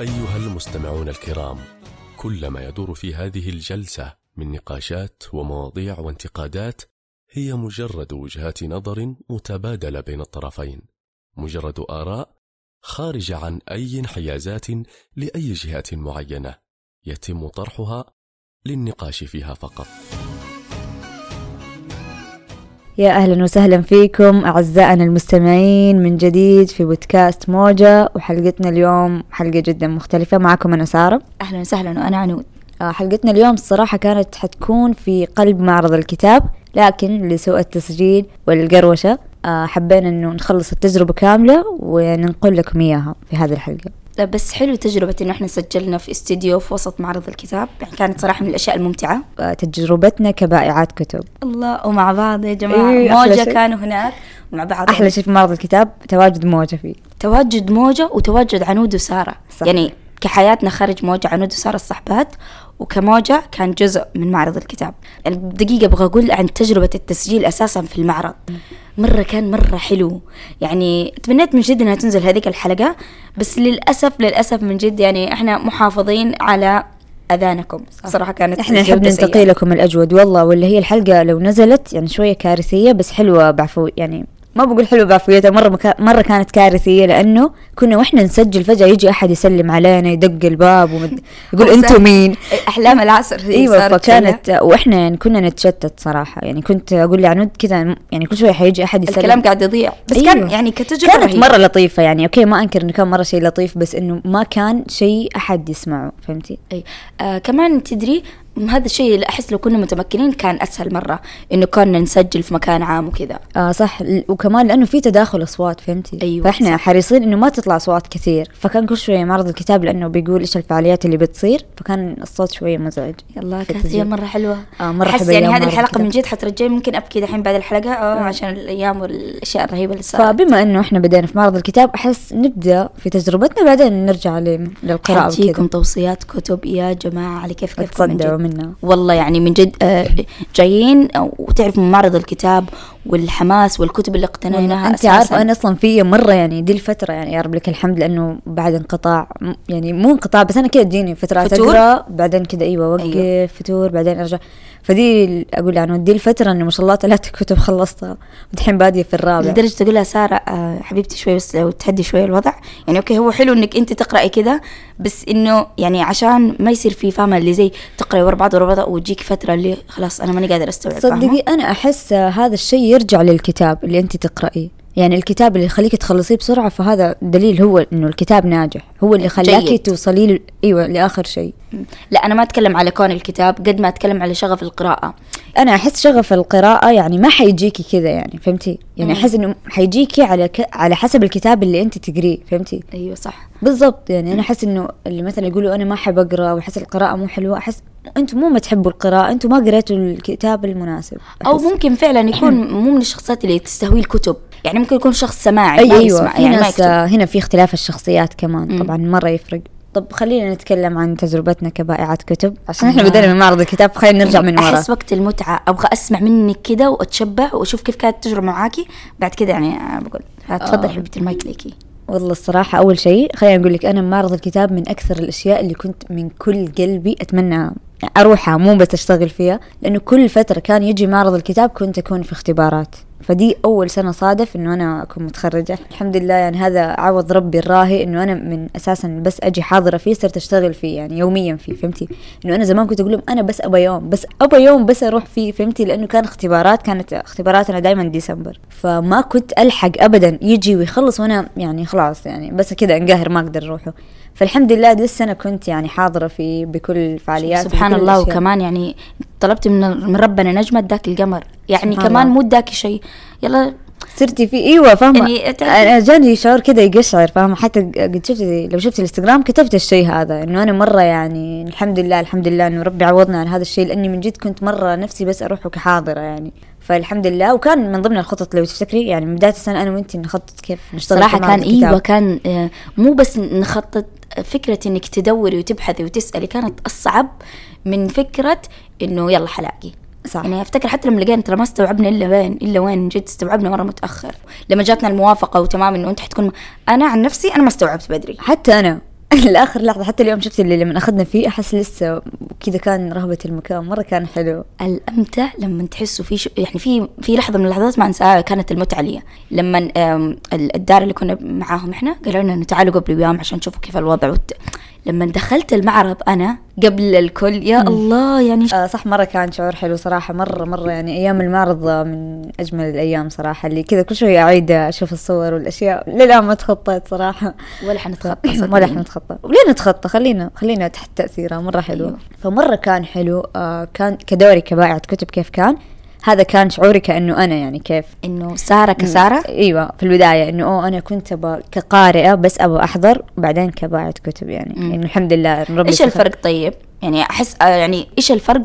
أيها المستمعون الكرام كل ما يدور في هذه الجلسة من نقاشات ومواضيع وانتقادات هي مجرد وجهات نظر متبادلة بين الطرفين مجرد آراء خارجة عن أي انحيازات لأي جهة معينة يتم طرحها للنقاش فيها فقط. يا أهلا وسهلا فيكم أعزائنا المستمعين من جديد في بودكاست موجة وحلقتنا اليوم حلقة جدا مختلفة. معكم أنا سارة. أهلا وسهلا وأنا عنود. آه، حلقتنا اليوم الصراحة كانت حتكون في قلب معرض الكتاب لكن لسوء التسجيل والقروشة آه، حبينا إنه نخلص التجربة كاملة وننقل لكم إياها في هذه الحلقة. بس حلو تجربة انه إحنا سجلنا في استديو في وسط معرض الكتاب. يعني كانت صراحة من الأشياء الممتعة. آه، تجربتنا كبائعات كتب. الله ومع بعض يا جماعة. إيه، أحلى موجة. كانوا هناك. ومع بعض أحلى شيء في معرض الكتاب تواجد موجة فيه. تواجد موجة وتواجد عنود وسارة. صح. يعني كحياتنا خارج موجة عنود وسارة الصحبات. وكموجة كان جزء من معرض الكتاب. دقيقة أبغى أقول عن تجربة التسجيل أساسا في المعرض. مرة كان مرة حلو. يعني تمنيت من جد إنها تنزل هذيك الحلقة بس للأسف للأسف من جد يعني إحنا محافظين على أذانكم. صراحة كانت إحنا نحب. ننتقي لكم الأجود. والله واللي هي الحلقة لو نزلت يعني شوية كارثية بس حلوة بعفو يعني ما بقول حلوة بعفويتها مرة مكا مرة كانت كارثية لأنه كنا وإحنا نسجل فجأة يجي أحد يسلم علينا يدق الباب ومد... يقول أنتم مين أحلام العصر هي أيوه صارت شوية. فكانت وإحنا يعني كنا نتشتت صراحة يعني كنت أقول لعنود كذا يعني كل شوية حيجي أحد يسلم الكلام قاعد يضيع بس أيوة. كان يعني كتجربة كانت رهيبة. مرة لطيفة يعني أوكي ما أنكر إنه كان مرة شيء لطيف بس إنه ما كان شيء أحد يسمعه فهمتي أي آه كمان تدري هذا الشيء اللي أحس لو كنا متمكنين كان أسهل مرة إنه كنا نسجل في مكان عام وكذا. آه صح. وكمان لأنه في تداخل أصوات فهمتي؟ أيوة، فإحنا صح. حريصين إنه ما تطلع أصوات كثير. فكان كل شوية معرض الكتاب لأنه بيقول إيش الفعاليات اللي بتصير فكان الصوت شوية مزعج. يلا كانت مرة حلوة. آه، مرة أحس يعني هذه الحلقة. من جد حترجعني ممكن أبكي دحين بعد الحلقة آه عشان الأيام والأشياء الرهيبة اللي صارت. فبما إنه إحنا بدينا في معرض الكتاب أحس نبدأ في تجربتنا بعدين نرجع للقراءة وكذا. توصيات كتب يا جماعة على كيف كيفكم من تصدعوا جد. منها والله يعني من جد آه، جايين آه، وتعرفوا من معرض الكتاب والحماس والكتب اللي اقتنيناها أنت. عارفة أنا أصلا في مرة يعني دي الفترة يعني يا رب لك الحمد لأنه بعد انقطاع يعني مو انقطاع بس أنا كذا تجيني فترات؟ أقرأ بعدين كذا أيوه اوقف أيوة. أيوة. فتور بعدين أرجع فدي أقول يعني دي الفترة انه ما شاء الله ثلاث كتب خلصتها. ودحين بادية في الرابع. لدرجة تقول لها سارة آه حبيبتي شوي بس لو تهدي شوي الوضع. يعني أوكي هو حلو إنك أنت تقرأي كذا بس إنه يعني عشان ما يصير في فاهمة اللي زي تقرأي ورا بعض ورا بعض وتجيك فترة اللي خلاص أنا ماني قادرة أستوعب صدقي؟ أنا أحس هذا الشيء يرجع للكتاب اللي أنت تقرأيه. يعني الكتاب اللي يخليك تخلصيه بسرعة فهذا دليل هو إنه الكتاب ناجح. هو اللي خلاكي. توصلي ل- إيوه لآخر شيء. لا أنا ما أتكلم على كون الكتاب قد ما أتكلم على شغف القراءة. أنا أحس شغف القراءة يعني ما حيجيكي كذا يعني فهمتي؟ يعني أحس إنه حيجيكي على ك... على حسب الكتاب اللي أنت تقريه فهمتي؟ أيوه صح. بالضبط يعني أنا أحس إنه اللي مثلا يقولوا أنا ما أحب أقرأ وأحس القراءة مو حلوة أحس أنتم مو ما تحبوا القراءة أنتم ما قريتوا الكتاب المناسب أو أحس. ممكن فعلا يكون مو من الشخصيات اللي تستهوي الكتب. يعني ممكن يكون شخص سماعي أي ما يسمع في يعني ما ناس يكتب. آه، هنا في اختلاف الشخصيات كمان مم. طبعا مرة يفرق. طب خلينا نتكلم عن تجربتنا كبائعات كتب عشان إحنا الله. بدينا من معرض الكتاب خلينا نرجع من ورا. أحس وقت المتعة أبغى أسمع منك كذا وأتشبع وأشوف كيف كانت التجربة معاكي. بعد كذا يعني أنا بقول. تفضل آه. حبيبتي المايك ليكي. والله الصراحة أول شيء خليني أقول لك أنا معرض الكتاب من أكثر الأشياء اللي كنت من كل قلبي أتمنى أروحها مو بس أشتغل فيها لأنه كل فترة كان يجي معرض الكتاب كنت أكون في اختبارات. فدي أول سنة صادف إنه أنا أكون متخرجة. الحمد لله يعني هذا عوض ربي الراهي إنه أنا من أساسا بس أجي حاضرة فيه صرت أشتغل فيه يعني يوميا فيه فهمتي؟ إنه أنا زمان كنت أقول لهم أنا بس أبى يوم بس أبى يوم بس أروح فيه فهمتي؟ لأنه كان اختبارات كانت اختباراتنا دائما ديسمبر. فما كنت ألحق أبدا يجي ويخلص وأنا يعني خلاص يعني بس كذا أنقهر ما أقدر أروحه. فالحمد لله دي السنة كنت يعني حاضرة فيه بكل الفعاليات سبحان الله. وكمان يعني طلبت من من ربنا نجمة اداك القمر. يعني كمان. مو اداك شيء. يلا. صرتي في إيوه فاهمة. يعني أنا جاني شعور كذا يقشعر فاهمة. حتى قد شفت لو شفت الإنستغرام كتبت الشيء هذا إنه أنا مرة يعني الحمد لله الحمد لله إنه ربي عوضنا عن هذا الشيء لأني من جد كنت مرة نفسي بس أروح كحاضرة يعني. فالحمد لله. وكان من ضمن الخطط لو تفتكري يعني من بداية السنة أنا وانت نخطط كيف نشتغل معرض كان. إيوه كان آه، مو بس نخطط فكرة إنك تدوري وتبحثي وتسألي كانت أصعب من فكرة إنه يلا حلاقي. صح. يعني أفتكر حتى لما لقينا ترى ما استوعبنا إلا وين إلا وين جد استوعبنا مرة متأخر. لما جاتنا الموافقة وتمام إنه أنت حتكون أنا عن نفسي أنا ما استوعبت بدري. حتى أنا. لآخر لحظة حتى اليوم شفت اللي لما أخذنا فيه أحس لسه كذا كان رهبة المكان مرة كان حلو. الأمتع لما تحسوا في شو يعني في في لحظة من اللحظات ما أنساها كانت المتعه لي لما الدار اللي كنا معاهم إحنا قالوا لنا تعالوا قبل يوم عشان تشوفوا كيف الوضع وت... لما دخلت المعرض أنا قبل الكل يا الله يعني آه صح مرة كان شعور حلو صراحة مرة مرة يعني أيام المعرض من أجمل الأيام صراحة اللي كذا كل شوية أعيد أشوف الصور والأشياء للآن ما تخطيت صراحة. ولا حنتخطى ولا صدقيني. إحنا نتخطى وليه نتخطى؟ خلينا خلينا تحت تأثيرها مرة حلو. أيوة. فمرة كان حلو آه كان كدوري كبائعة كتب كيف كان. هذا كان شعوري كأنه أنا يعني كيف إنه سارة كسارة إيوه في البداية إنه أوه أنا كنت أبغى كقارئة بس أبغى أحضر وبعدين كباعة كتب يعني مم. انه الحمد لله ربي إيش. الفرق طيب؟ يعني أحس آه، يعني إيش الفرق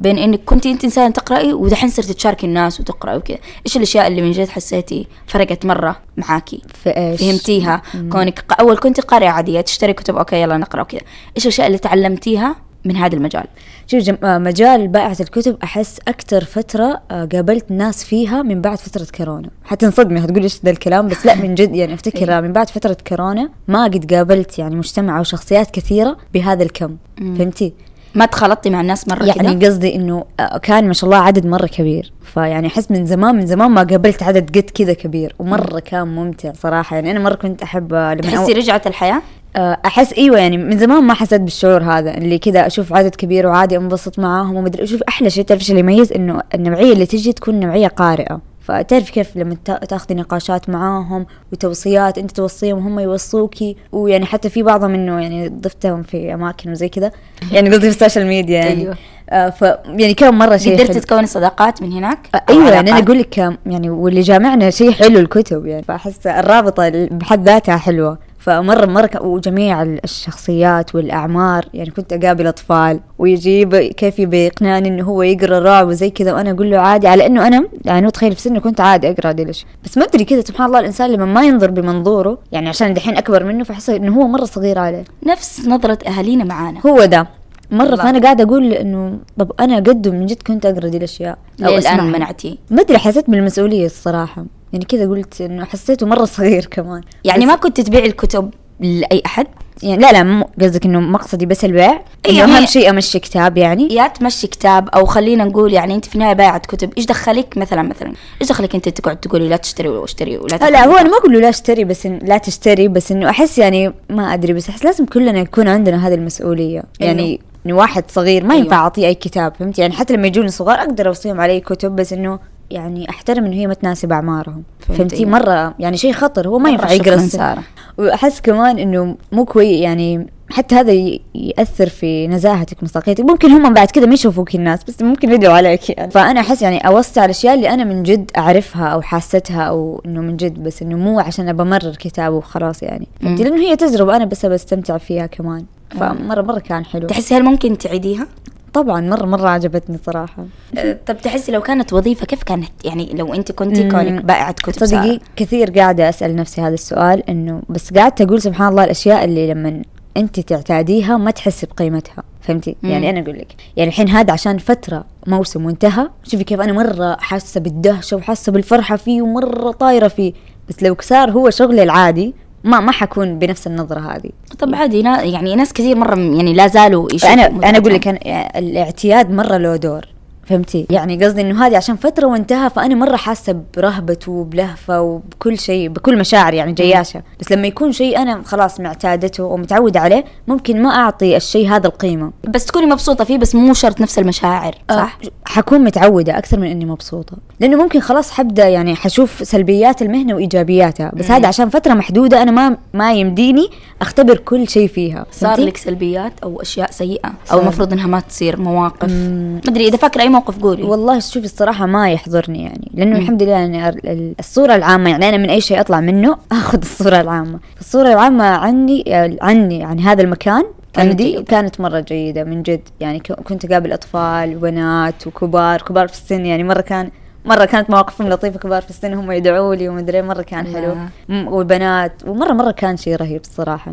بين إنك كنتي أنت إنسانة تقرأي ودحين صرت تشاركي الناس وتقرأي وكذا، إيش الأشياء اللي من جد حسيتي فرقت مرة معاكي؟ في إيش؟ فهمتيها كونك ق- أول كنت قارئة عادية تشتري كتب okay يلا نقرأ وكذا، إيش الأشياء اللي تعلمتيها من هذا المجال؟ شوف. آه، مجال بائعة الكتب أحس أكتر فترة آه، قابلت ناس فيها من بعد فترة كورونا حتنصدمي هتقولي إيش ذا الكلام بس لا من جد يعني أفتكر من بعد فترة كورونا ما قد قابلت يعني مجتمع أو شخصيات كثيرة بهذا الكم فهمتي؟ ما تخلطتي مع الناس مرة يعني كذا؟ قصدي إنه آه، كان ما شاء الله عدد مرة كبير فيعني أحس من زمان من زمان ما قابلت عدد قد كذا كبير ومرة كان ممتع صراحة يعني أنا مرة كنت أحب آه، لما تحسي رجعت الحياة؟ آه، أحس إيوه يعني من زمان ما حسيت بالشعور هذا اللي كذا أشوف عدد كبير وعادي أنبسط معاهم ومدري أشوف أحلى شيء تعرف إيش اللي يميز إنه النوعية اللي تجي تكون نوعية قارئة فتعرف كيف لما تا- تاخذي نقاشات معاهم وتوصيات أنت توصيهم وهم يوصوكي ويعني حتى في بعضهم إنه يعني ضفتهم في أماكن وزي كذا يعني قصدي في السوشيال ميديا يعني أيوة. آه ف يعني كان مرة شيء قدرتي حلو. تكوني صداقات من هناك؟ آه، إيوه يعني أنا؟ أقول لك يعني واللي جامعنا شيء حلو الكتب يعني فأحس الرابطة بحد ذاتها حلوة فمرة مرة ك- وجميع ال- الشخصيات والأعمار يعني كنت أقابل أطفال ويجيب كيف يبي يقنعني إنه هو يقرأ رعب وزي كذا وأنا أقول له عادي على إنه أنا يعني تخيل في سنه كنت عادي أقرأ دي الأشياء بس ما أدري كذا سبحان الله الإنسان لما ما ينظر بمنظوره يعني عشان دحين أكبر منه فاحس إنه هو مرة صغير عليه نفس نظرة أهالينا معانا هو ده مرة الله. فأنا قاعدة أقول إنه طب أنا قده من جد كنت أقرأ دي الأشياء أو أسمعها. منعتي؟ ما أدري حسيت بالمسؤولية الصراحة يعني كذا قلت إنه حسيته مرة صغير كمان. يعني ما كنت تبيعي الكتب لأي أحد؟ يعني لا لا مو قصدك إنه مقصدي بس البيع؟ إيه، إنه أهم هي- شيء أمشي كتاب يعني؟ يا تمشي كتاب أو خلينا نقول يعني أنت في النهاية بايعة كتب. إيش دخلك مثلا مثلا؟ إيش دخلك أنت تقعد تقولي لا تشتري واشتري ولا لا هو؟ أنا ما أقول له لا اشتري بس إن لا تشتري بس إنه أحس يعني ما أدري بس أحس لازم كلنا يكون عندنا هذه المسؤولية. يعني إنه واحد صغير ما. ينفع أعطيه أي كتاب فهمت يعني حتى لما يجوني صغار أقدر أوصيهم على أي كتب بس إنه يعني أحترم إنه هي ما تناسب أعمارهم. فهمت، فهمتي. مرة يعني شيء خطر هو ما ينفع يقرا سارة. وأحس كمان إنه مو كويس يعني حتى هذا يأثر في نزاهتك مصداقيتك. ممكن هم بعد كذا ما يشوفوك الناس بس ممكن يدعوا عليك يعني. فأنا أحس يعني اوصي على الأشياء اللي أنا من جد أعرفها أو حاستها أو إنه من جد بس إنه مو عشان أبى أمرر كتاب وخلاص يعني. فهمتي؟ لأنه هي تجربه أنا بس بستمتع فيها كمان. فمره مرة كان حلو. تحسي هل ممكن تعيديها؟ طبعا مره مرة عجبتني صراحة أه، طب تحسي لو كانت وظيفة كيف كانت يعني لو أنت كنتي مم. كونك بائعة كتب سارة. كثير قاعدة أسأل نفسي هذا السؤال إنه بس قاعدة أقول سبحان الله الأشياء اللي لما أنت تعتاديها ما تحسي بقيمتها فهمتي؟ مم. يعني أنا أقول لك يعني الحين هذا عشان فترة موسم وانتهى شوفي كيف أنا مرة حاسة بالدهشة وحاسة بالفرحة فيه ومرة طايرة فيه بس لو صار هو شغلي العادي ما ما حكون بنفس النظرة هذه طب عادي يعني ناس كثير مرة يعني لا زالوا أنا أنا أقول. لك الإعتياد مرة له دور فهمتي؟ يعني قصدي إنه هذه عشان فترة وانتهى فأنا مرة حاسة برهبته وبلهفة وبكل شيء بكل مشاعر يعني جياشة. بس لما يكون شيء أنا خلاص معتادته ومتعودة عليه ممكن ما أعطي الشيء هذا القيمة. بس تكوني مبسوطة فيه بس مو شرط نفس المشاعر صح؟ أه حكون متعودة أكثر من إني مبسوطة. لأنه ممكن خلاص حبدأ يعني حشوف سلبيات المهنة وإيجابياتها. بس هذا عشان فترة محدودة أنا ما ما يمديني أختبر كل شيء فيها. صار؟ لك سلبيات أو أشياء سيئة؟ أو. المفروض إنها ما تصير مواقف؟ ما أدري إذا فاكرة أي موقف قولي والله شوفي الصراحة ما يحضرني يعني لأنه الحمد لله يعني ال- ال- الصورة العامة يعني أنا من أي شيء أطلع منه أخذ الصورة العامة الصورة العامة عني عني عن هذا المكان كانت عندي. كانت مرة جيدة من جد يعني كنت أقابل أطفال وبنات وكبار كبار في السن يعني مرة كان مرة كانت مواقفهم لطيفة كبار في السن هم يدعوا لي ومدري مرة كان حلو. م- والبنات ومرة مرة كان شيء رهيب الصراحة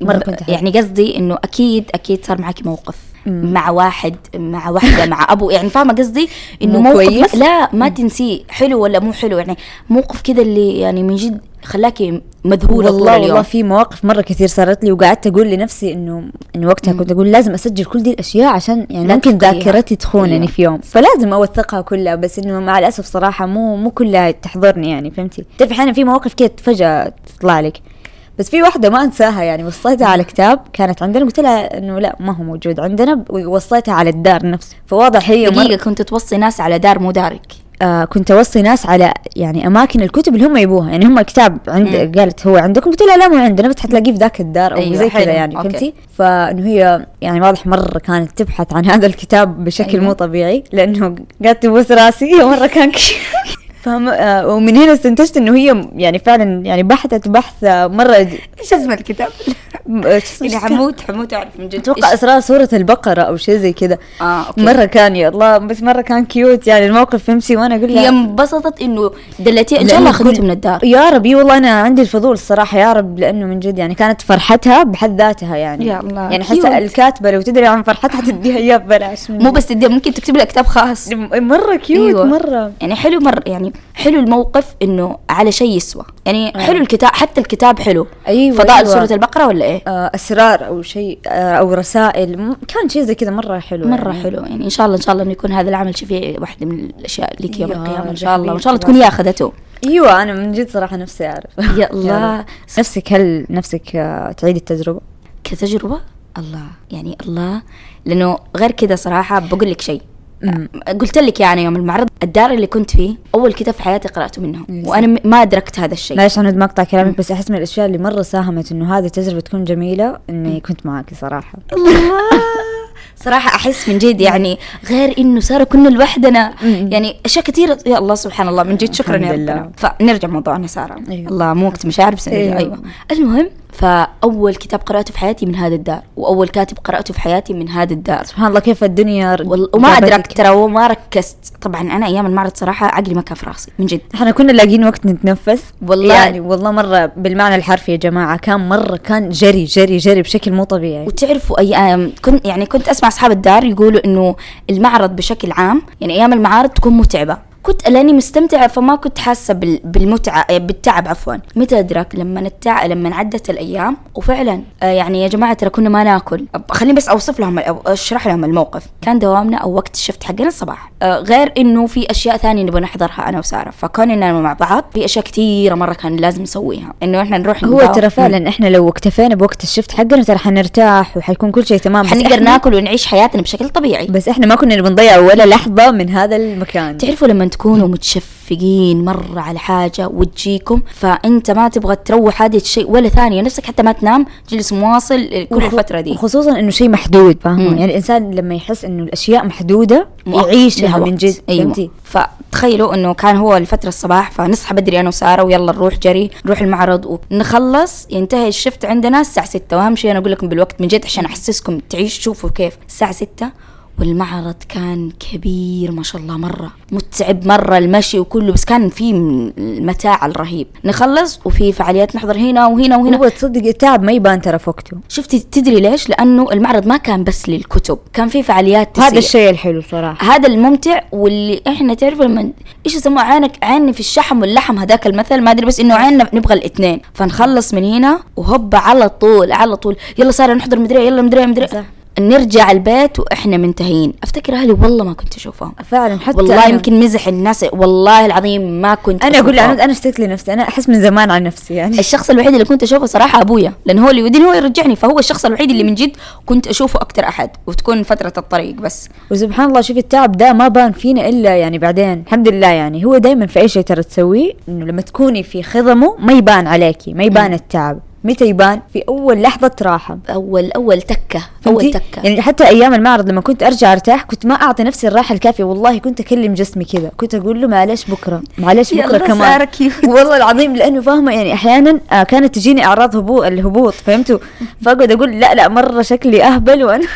مرة كنت أحب. يعني قصدي إنه أكيد أكيد صار معك موقف مم. مع واحد مع واحدة مع أبو. يعني فاهمة قصدي؟ إنه مو موقف كويس؟ ما لا ما تنسيه. حلو ولا مو حلو؟ يعني موقف كذا اللي يعني من جد خلاكي مذهولة طول والله اليوم. والله في مواقف مرة كثير صارت لي وقعدت أقول لنفسي إنه إنه وقتها كنت أقول لازم أسجل كل دي الأشياء عشان يعني ممكن. ذاكرتي تخونني أيوة. في يوم. فلازم أوثقها كلها بس إنه مع الأسف صراحة مو مو كلها تحضرني يعني فهمتي؟ تعرف أحيانا في مواقف كده فجاه تطلع لك. بس في واحدة ما أنساها يعني وصيتها على كتاب كانت عندنا قلت لها إنه لا ما هو موجود عندنا ووصيتها على الدار نفسه. فواضح هي مرة دقيقة كنت توصي ناس على دار مو دارك؟ آه كنت أوصي ناس على يعني أماكن الكتب اللي هم يبوها. يعني هم كتاب عند قالت هو عندكم؟ قلت لها لا مو عندنا بس حتلاقيه في ذاك الدار أو أيوة، زي كذا يعني. فهمتي؟ فإنه هي يعني واضح مرة كانت تبحث عن هذا الكتاب بشكل أيوة. مو طبيعي لأنه قالت تبوس راسي مره كان فاهم آه ومن هنا استنتجت إنه هي يعني فعلا يعني بحثت بحث آه، مرة إيش اسم الكتاب؟ اللي حموت حموت أعرف من جد أتوقع اسرار سوره البقرة أو شيء زي كذا. آه okay. مرة كان يا الله بس مرة كان cute يعني الموقف فهمتي وأنا أقول لها هي انبسطت إنه دلتي ان شاء الله اخذته من الدار. يا رب اي والله أنا عندي الفضول الصراحة يا رب لأنه من جد يعني كانت فرحتها بحد ذاتها يعني. يا الله، يعني. حتى الكاتبة لو تدري عن فرحتها تديها اياه ببلاش. مو. بس تدي ممكن تكتب لها كتاب خاص. مرة cute أيوة. مرة. يعني حلو مر يعني حلو الموقف إنه على شيء يسوى. يعني أيوة. حلو الكتاب حتى الكتاب حلو. أيوة، فضاء أيوة. سورة البقرة ولا إيه؟ آه أسرار أو شيء آه أو رسائل. كان شيء زي كذا مرة حلو مرة يعني. حلو يعني. إن شاء الله إن شاء الله إنه يكون هذا العمل. شفيع واحدة من الأشياء لك يوم يا القيامة. إن شاء الله. وإن شاء الله تكون هي أخذته. أيوه أنا من جد صراحة نفسي أعرف. يا الله. نفسك هل نفسك آه تعيد التجربة؟ كتجربة؟ الله. يعني الله. لأنه غير كذا صراحة بقول لك شيء. قلت لك يعني يوم المعرض الدار اللي كنت فيه أول كتاب في حياتي قرأته منهم لسه. وأنا ما أدركت هذا الشيء. معلش أنا مقطع كلامك بس أحس من الأشياء اللي مرة ساهمت إنه هذه التجربه تكون جميلة إني كنت معاكي صراحة. صراحة أحس من جد يعني غير إنه صار كنا لوحدنا. يعني أشياء كثيرة يا الله سبحان الله من جد شكرا يا. ربنا. فنرجع موضوعنا سارة. أيوة. الله مو وقت مشاعر بس نرجع. أيوة. أيوة. المهم فأول كتاب قرأته في حياتي من هذا الدار وأول كاتب قرأته في حياتي من هذا الدار. سبحان الله كيف الدنيا وال- وما. أدركت ترى وما ركزت. طبعا أنا أيام المعرض صراحة عقلي ما كان في راسي من جد. إحنا كنا لاقيين وقت نتنفس. والله. يعني والله مرة بالمعنى الحرفي يا جماعة كان مرة كان جري جري جري بشكل مو طبيعي. وتعرفوا أيام كنت يعني كنت أسمع أصحاب الدار يقولوا إنه المعرض بشكل عام يعني أيام المعارض تكون متعبة. كنت لأني مستمتعة فما كنت حاسة بال- بالمتعة آه، بالتعب عفوا. متى ادرك لما التع... لما عدت الأيام؟ وفعلا آه، يعني يا جماعة ترى كنا ما ناكل. خليني بس أوصف لهم أشرح لهم الموقف. كان دوامنا أو وقت الشفت حقنا الصباح. آه، غير إنه في أشياء ثانية نبغى نحضرها أنا وسارة. فكوننا مع بعض في أشياء كثيره مرة كان لازم نسويها. إنه إحنا نروح هو. ترى فعلا إحنا لو اكتفينا بوقت الشفت حقنا ترى حنرتاح وحيكون كل شيء تمام. حنقدر ناكل ونعيش حياتنا بشكل طبيعي. بس إحنا ما كنا نبي نضيع ولا لحظة من هذا المكان. تعرفوا لما تكونوا متشفقين مرة على حاجة وتجيكم فأنت ما تبغى تروح هذه الشيء ولا ثانية نفسك حتى ما تنام جلس مواصل كل وخ- الفترة دي وخصوصا إنه شيء محدود فاهمة مم. يعني الإنسان لما يحس إنه الأشياء محدودة مؤ- يعيش لها لها من. جد أيوة. فتخيلوا إنه كان هو الفترة الصباح فنصحى بدري أنا وسارة ويلا نروح جري نروح المعرض ونخلص ينتهي الشفت عندنا الساعة 6 وأهم شيء أنا أقول لكم بالوقت من جد عشان أحسسكم تعيش شوفوا كيف الساعة 6 والمعرض كان كبير ما شاء الله مرة متعب مرة المشي وكله بس كان في المتاع الرهيب. نخلص وفي فعاليات نحضر هنا وهنا وهنا. هو تصدق التعب ما يبان ترى في وقته. شفتي تدري ليش؟ لأنه المعرض ما كان بس للكتب كان في فعاليات هذا تسلية. الشيء الحلو صراحة. هذا الممتع واللي إحنا تعرفوا لما إيش يسموه؟ عينك عيني في الشحم واللحم هذاك المثل. ما أدري بس إنه عيننا نبغى الاثنين. فنخلص من هنا وهوب على طول على طول. يلا سارة نحضر مدري إيه، يلا مدري إيه، مدري إيه. نرجع البيت وإحنا منتهيين أفتكر أهلي والله ما كنت أشوفهم. فعلا حتى والله أنا- يمكن مزح الناس والله العظيم ما كنت أنا أقول. عنود أنا اشتقت لنفسي أنا أحس من زمان عن نفسي يعني. الشخص الوحيد اللي كنت أشوفه صراحة أبويا لأن هو اللي يوديني هو يرجعني. فهو الشخص الوحيد اللي من جد كنت أشوفه أكثر أحد وتكون فترة الطريق بس. وسبحان الله شوفي التعب ده ما بان فينا إلا يعني بعدين. الحمد لله يعني هو دائما في أي شيء ترى تسويه إنه لما تكوني في خضمه ما يبان عليكي ما يبان التعب. متى يبان؟ في أول لحظة راحه أول أول تكة أول؟ تكة. يعني حتى أيام المعرض لما كنت أرجع أرتاح كنت ما أعطي نفسي الراحة الكافية. والله كنت أكلم جسمي كذا. كنت أقول له معلش بكرة معلش بكرة كمان. والله العظيم لأنه فاهمة يعني أحيانا آه كانت تجيني أعراض هبوط الهبوط فهمتوا؟ فأقعد أقول لا لا مرة شكلي أهبل وأنا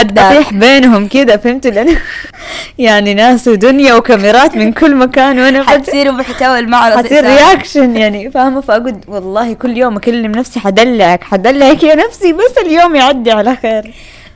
قدام اطيح بينهم كذا فهمتوا لأن يعني ناس ودنيا وكاميرات من كل مكان وأنا حتصيروا محتوى المعرض حتصير. رياكشن يعني فاهمة؟ فأقعد والله كل يوم أكلم نفسي حدلعك حدلعك يا نفسي بس اليوم يعدي على خير.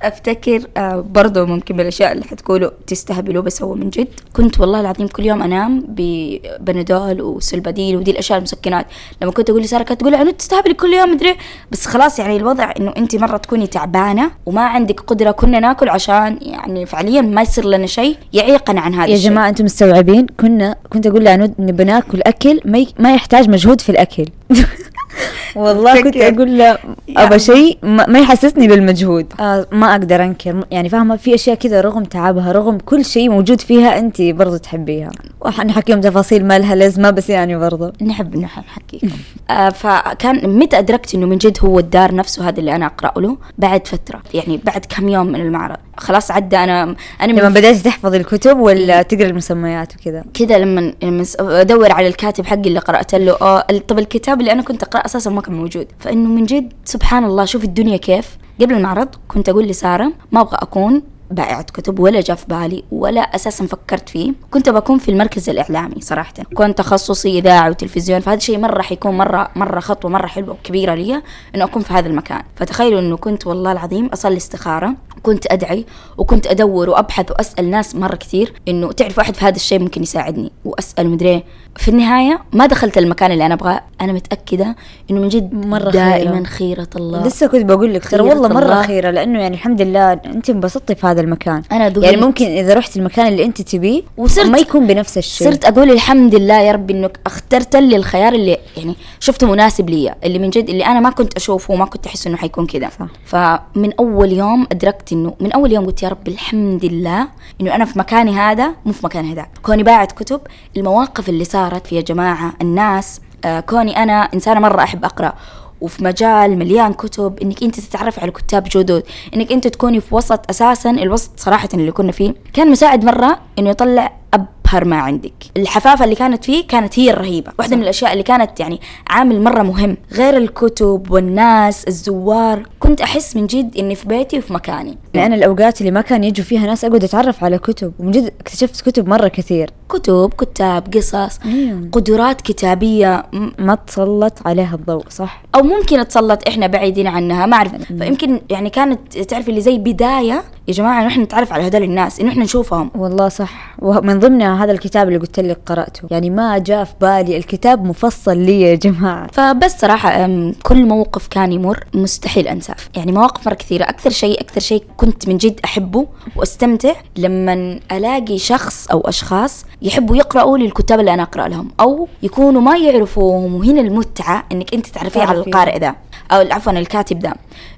أفتكر آه برضو ممكن من الأشياء اللي حتقولوا تستهبلوا بس هو من جد. كنت والله العظيم كل يوم أنام ببنادول وسلباديل ودي الأشياء المسكنات. لما كنت أقول لسارة كانت تقول عنود تستهبلي كل يوم مدري. بس خلاص يعني الوضع إنه أنت مرة تكوني تعبانة وما عندك قدرة كنا ناكل عشان يعني فعليا ما يصير لنا شيء يعيقنا عن هذا يا الشيء. جماعة أنتم مستوعبين؟ كنا كنت أقول لعنود نبي ناكل أكل. ما يحتاج مجهود في الأكل. والله كنت. أقول له ابى شيء ما يحسسني بالمجهود. آه ما أقدر أنكر. يعني فاهمة؟ في أشياء كذا رغم تعبها رغم كل شيء موجود فيها أنت برضو تحبيها. وحنحكيهم تفاصيل ما لها لازمة بس يعني برضو. نحب نحب نحكيكم آه فكان متى أدركت إنه من جد هو الدار نفسه؟ هذا اللي أنا أقرأ له بعد فترة. يعني بعد كم يوم من المعرض. خلاص عدى أنا أنا لما من بدأت تحفظ الكتب ولا تقرأ المسميات وكذا؟ كذا لما لما أدور على الكاتب حقي اللي قرات له. آه طب الكتاب اللي أنا كنت أقرأه أساسا ما كان موجود. فإنه من جد سبحان الله شوف الدنيا كيف. قبل المعرض كنت أقول لسارة ما أبغى أكون بائعة كتب ولا جاء في بالي ولا أساسا فكرت فيه. كنت بكون في المركز الإعلامي صراحة. كنت تخصصي اذاعه وتلفزيون. فهذا الشيء مرة حيكون مرة مرة خطوة مرة حلوة وكبيرة لي إنه أكون في هذا المكان. فتخيلوا إنه كنت والله العظيم أصلي استخارة. كنت أدعي وكنت أدور وأبحث وأسأل ناس مرة كثير إنه تعرف واحد في هذا الشيء ممكن يساعدني وأسأل مدري إيه. في النهاية ما دخلت المكان اللي أنا أبغاه أنا متأكدة إنه من جد مرة دائما خيرة. خيره الله لسه كنت بقول لك ترى والله مرة الله. خيرة لأنه يعني الحمد لله أنت انبسطتي في هذا المكان أنا ذهلت. يعني ممكن إذا رحت المكان اللي أنت تبيه وصرت- ما يكون بنفس الشيء صرت أقول الحمد لله يا رب إنك أخترت لي الخيار اللي يعني شفته مناسب لي اللي من جد اللي أنا ما كنت أشوفه وما كنت أحس إنه حيكون كذا. فمن أول يوم أدركت إنه من أول يوم قلت يا رب الحمد لله إنه أنا في مكاني هذا مو في مكان هذاك كوني باعت كتب المواقف اللي صارت في يا جماعة الناس. آه كوني أنا إنسانة مرة أحب أقرأ. وفي مجال مليان كتب إنك أنت تتعرفي على كتاب جدد. إنك أنت تكوني في وسط أساسا الوسط صراحة اللي كنا فيه. كان مساعد مرة إنه يطلع أبهر ما عندك. الحفافة اللي كانت فيه كانت هي الرهيبة. واحدة من الأشياء اللي كانت يعني عامل مرة مهم. غير الكتب والناس الزوار. كنت أحس من جد إني في بيتي وفي مكاني. لأن الأوقات اللي ما كان يجوا فيها ناس أقعد أتعرف على كتب. ومن جد اكتشفت كتب مرة كثير. كتب كتاب قصص أيوة. قدرات كتابية. م- ما تسلط عليها الضوء صح. أو ممكن تسلط إحنا بعيدين عنها ما أعرف. فيمكن يعني كانت تعرفي اللي زي بداية يا جماعة نحن نتعرف على هذول الناس إنه إحنا نشوفهم. والله صح. ومن ضمنها هذا الكتاب اللي قلت لك قرأته. يعني ما جاء في بالي الكتاب مفصل لي يا جماعة. فبس صراحة أم، كل موقف كان يمر مستحيل أنساه. يعني مواقف مرة كثيرة. أكثر شيء أكثر شيء كنت من جد أحبه وأستمتع لما ألاقي شخص أو أشخاص يحبوا يقرأوا لي الكتاب اللي أنا أقرأ لهم أو يكونوا ما يعرفوهم وهنا المتعة إنك أنت تعرفيه على. القارئ ذا. أو عفوا الكاتب ذا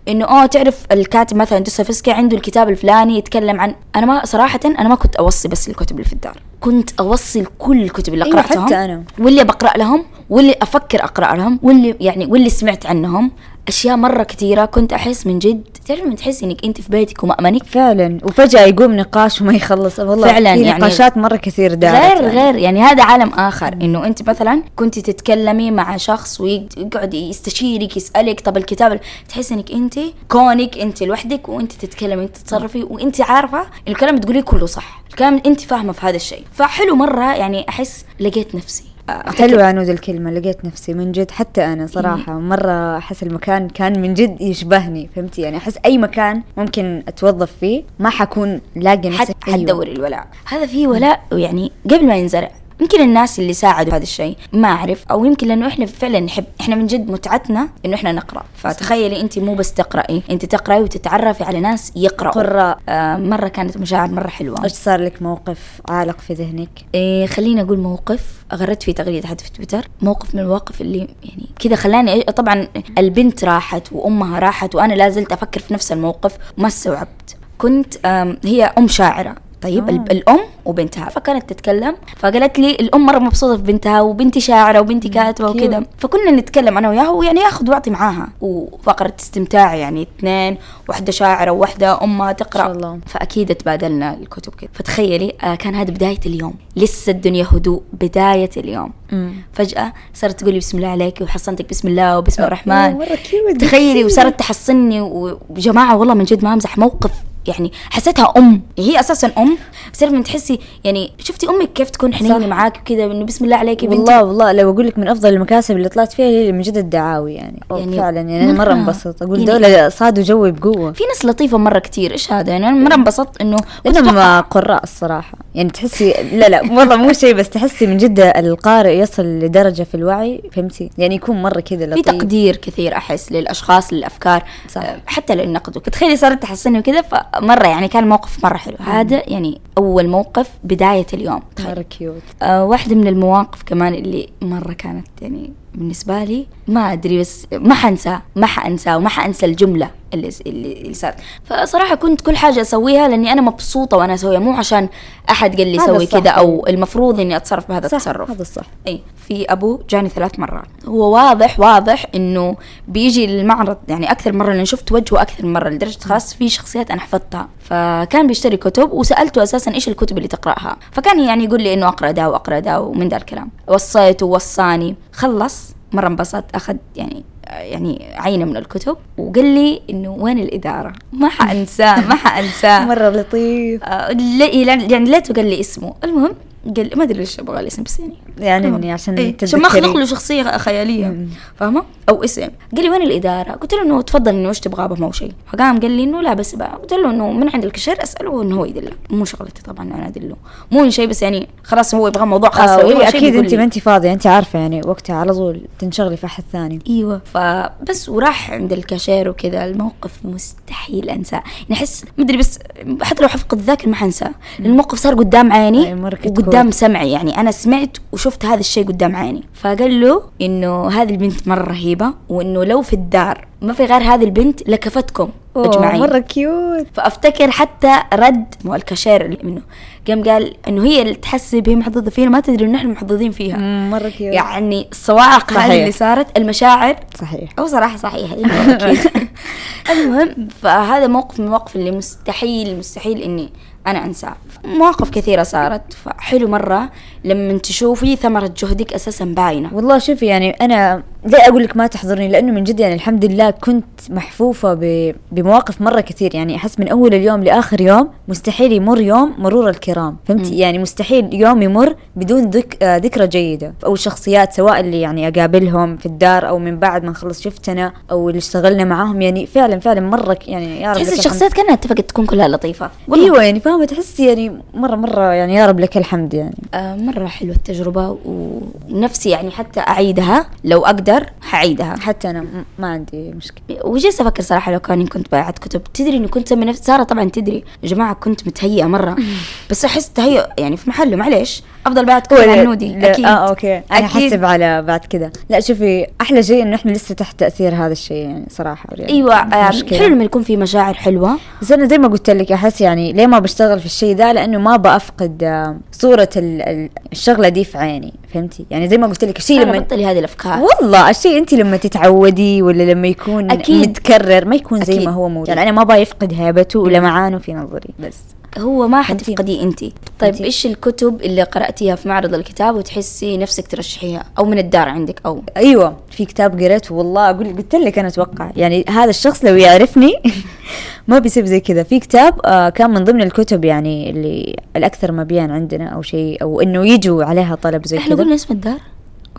إنه آه تعرف الكاتب مثلا دوستويفسكي عنده الكتاب الفلاني يتكلم عن أنا ما صراحة أنا ما كنت أوصي بس الكتب اللي في الدار كنت أوصي كل الكتب اللي أيوة، قرأتهم حتى أنا. واللي بقرأ لهم واللي أفكر أقرأ لهم واللي يعني واللي سمعت عنهم. أشياء مرة كثيرة كنت أحس من جد تعرف لما تحس إنك أنت في بيتك ومأمنك؟ فعلا. وفجأة يقوم نقاش وما يخلص. والله فعلاً في يعني نقاشات مرة كثير دارت غير يعني. غير يعني هذا عالم آخر إنه أنت مثلا كنت تتكلمي مع شخص ويقعد يستشيرك يسألك طب الكتاب تحس إنك أنت كونك أنت لوحدك وأنت تتكلمي انت تتصرفي وأنت عارفة الكلام اللي تقوليه كله صح. الكلام أنت فاهمة في هذا الشيء. فحلو مرة يعني أحس لقيت نفسي. حلوة يا نود الكلمة لقيت نفسي من جد حتى أنا صراحة مرة أحس المكان كان من جد يشبهني فهمتي؟ يعني أحس أي مكان ممكن أتوظف فيه ما حكون لاقي نفسي حتدور الولاء. هذا فيه ولاء يعني قبل ما ينزرع. يمكن الناس اللي ساعدوا هذا الشيء ما أعرف أو يمكن لأنه إحنا فعلا نحب إحنا من جد متعتنا إنه إحنا نقرأ. فتخيلي أنت مو بس تقرأي أنت تقرأي وتتعرفي على ناس يقرأوا. قراء. آه مرة كانت مشاعر مرة حلوة. إيش صار لك موقف عالق في ذهنك؟ إيه خليني أقول موقف. غردت فيه تغريدة حد في تويتر. موقف من المواقف اللي يعني كذا خلاني طبعا البنت راحت وأمها راحت وأنا لا زلت أفكر في نفس الموقف وما استوعبت. كنت هي أم شاعرة. طيب آه. آه. الأم وبنتها. فكانت تتكلم فقالت لي الأم مرة مبسوطة في بنتها وبنتي شاعرة وبنتي كاتبة. وكذا فكنا نتكلم أنا وياها ويعني ياخذ وأعطي معاها. وفقرة استمتاع يعني اثنين واحدة شاعرة وواحدة امها تقرأ. شاء الله. فأكيد تبادلنا الكتب كذا فتخيلي آه كان هذا بداية اليوم. لسه الدنيا هدوء بداية اليوم. فجأة صارت تقولي بسم الله عليك وحصنتك بسم الله وبسم الرحمن. مرة كيوت تخيلي وصارت تحصني وجماعة والله من جد ما أمزح موقف يعني حسيتها أم. هي أساسا أم. بس لما تحسي يعني شفتي أمك كيف تكون حنينه. معاك وكذا انه بسم الله عليك يا بنتي؟ والله والله لو أقول لك من أفضل المكاسب اللي طلعت فيها هي من جد الدعاوي يعني, يعني يعني فعلا يعني أنا مرة. مرة. انبسط أقول يعني- دولة صادوا جوي بقوة. في ناس لطيفة مرة كتير. إيش هذا؟ يعني أنا مرة انبسطت إنه لأنهم قراء الصراحة. يعني تحسي لا لا والله مو شيء بس تحسي من جد القارئ يصل لدرجة في الوعي فهمتي؟ يعني يكون مرة كذا في لطيف. تقدير كثير أحس للأشخاص للأفكار صح. حتى للنقد. فتخيلي صارت تحسني وكذا فمره يعني كان موقف مرة حلو. هذا يعني أول موقف بداية اليوم. مرة cute آه واحدة من المواقف كمان اللي مرة كانت يعني بالنسبة لي ما أدري بس ما حنسى ما حأنسى وما حأنسى الجملة اللي اللي, اللي صارت. فصراحة كنت كل حاجة أسويها لأني أنا مبسوطة وأنا أسويها مو عشان أحد قال لي سوي. كذا أو المفروض إني أتصرف بهذا صح التصرف. هذا الصح. إي في أبو جاني ثلاث مرات. هو واضح واضح إنه بيجي للمعرض يعني أكثر مرة لأن شفت وجهه أكثر مرة لدرجة خلاص في شخصيات أنا حفظتها. فكان بيشتري كتب وسألته أساسا إيش الكتب اللي تقرأها. فكان يعني يقول لي إنه أقرأ ده وأقرأ ده ومن ذا الكلام. وصيته ووصاني. خلص مرة انبسط أخذ يعني يعني عينه من الكتب وقال لي إنه وين الإدارة؟ ما حأنساه ما حأنساه. مرة لطيف. آه، يعني ليته قال لي اسمه. المهم قال ما أدري ليش أبغى الاسم بس يعني. يعني عشان إيه، عشان ما. أخلق له شخصية خيالية. فاهمة؟ أو اسم. قال لي وين الإدارة؟ قلت له إنه تفضل إنه إيش تبغى هو شيء. فقام قال لي إنه لا بس بقى. قلت له إنه من عند الكاشير أسأله إنه هو يدلك مو شغلتي طبعا أنا أدله. مو شيء بس يعني خلاص هو يبغى موضوع خاص آه أكيد انت. ما انت فاضية انت عارفة يعني وقتها على طول تنشغلي في أحد ثاني. إيوه. فبس وراح عند الكاشير وكذا الموقف مستحيل أنساه. يعني أحس مدري بس حتى لو حفقد ذاكر ما حنساه. الموقف صار قدام عيني وقدام. سمعي. يعني أنا سمعت وشفت هذا الشيء قدام عيني. فقال له إنه هذه البنت مرة رهيبة وإنه لو في الدار ما في غير هذه البنت لكفتكم اجمعين. مرة cute فأفتكر حتى رد مو الكاشير منه. قام قال إنه هي اللي تحسب هي محظوظة فينا ما تدري إنه إحنا محظوظين فيها. مرة cute يعني الصواعق. هذه اللي صارت المشاعر. صحيح. أو صراحة صحيح أكيد. المهم فهذا موقف من المواقف اللي مستحيل مستحيل إني أنا انساه مواقف كثيرة صارت فحلو مرة. لما تشوفي ثمرة جهدك أساسا باينة. والله شوفي يعني أنا ليه أقول لك ما تحضرني لأنه من جد يعني الحمد لله كنت محفوفة ب... بمواقف مرة كثير. يعني أحس من أول اليوم لآخر يوم مستحيل يمر يوم مرور الكرام. فهمتي؟ يعني مستحيل يوم يمر بدون ذك... آه ذكرى جيدة. أو شخصيات سواء اللي يعني أقابلهم في الدار أو من بعد ما نخلص شفتنا أو اللي اشتغلنا معاهم. يعني فعلا فعلا مرة ك- يعني يا رب تحس. الشخصيات كأنها اتفقت تكون كلها لطيفة. والله. أيوه يعني فاهمة؟ تحسي يعني مرة مرة يعني يا رب لك الحمد يعني. آه مرة حلوة التجربة ونفسي يعني حتى أعيدها. لو أقدر حعيدها حتى أنا م- ما عندي مشكلة. وجلست أفكر صراحة لو كاني كنت بايعت كتب. تدري انه كنت نفسي سارة طبعا تدري. يا جماعة كنت متهيئة مرة. بس أحس تهيؤ يعني في محله معليش. أفضل بايعت كتب عن نودي. لا، أكيد. آه أوكي. أنا. حسب على بعد كذا. لا شوفي أحلى شيء إنه إحنا لسه تحت تأثير هذا الشيء يعني صراحة. يعني أيوه آه، مشكلة. حلو لما يكون في مشاعر حلوة. بس أنا زي ما قلت لك أحس يعني ليه ما بشتغل في الشيء ذا؟ لأنه ما بأفقد آه، صورة ال- ال- الشغلة دي في عيني فهمتي؟ يعني زي ما قلت لك الشيء لما بطلي هذه الأفكار. والله الشيء انت لما تتعودي ولا لما يكون أكيد. متكرر ما يكون زي أكيد. ما هو موجود يعني أنا ما أبغى يفقد هيبته ولمعانه في نظري. بس. هو ما فهمتي؟ حتفقديه انت طيب؟ إيش الكتب اللي قرأتيها في معرض الكتاب وتحسي نفسك ترشحيها؟ أو من الدار عندك أو. أيوه في كتاب قريته والله أقول قلت لك أنا أتوقع. يعني هذا الشخص لو يعرفني ما بيسيب زي كذا. في كتاب آه كان من ضمن الكتب يعني اللي الأكثر مبيعا عندنا أو شيء أو إنه يجوا عليها طلب زي إحنا كذا. قلنا اسم الدار.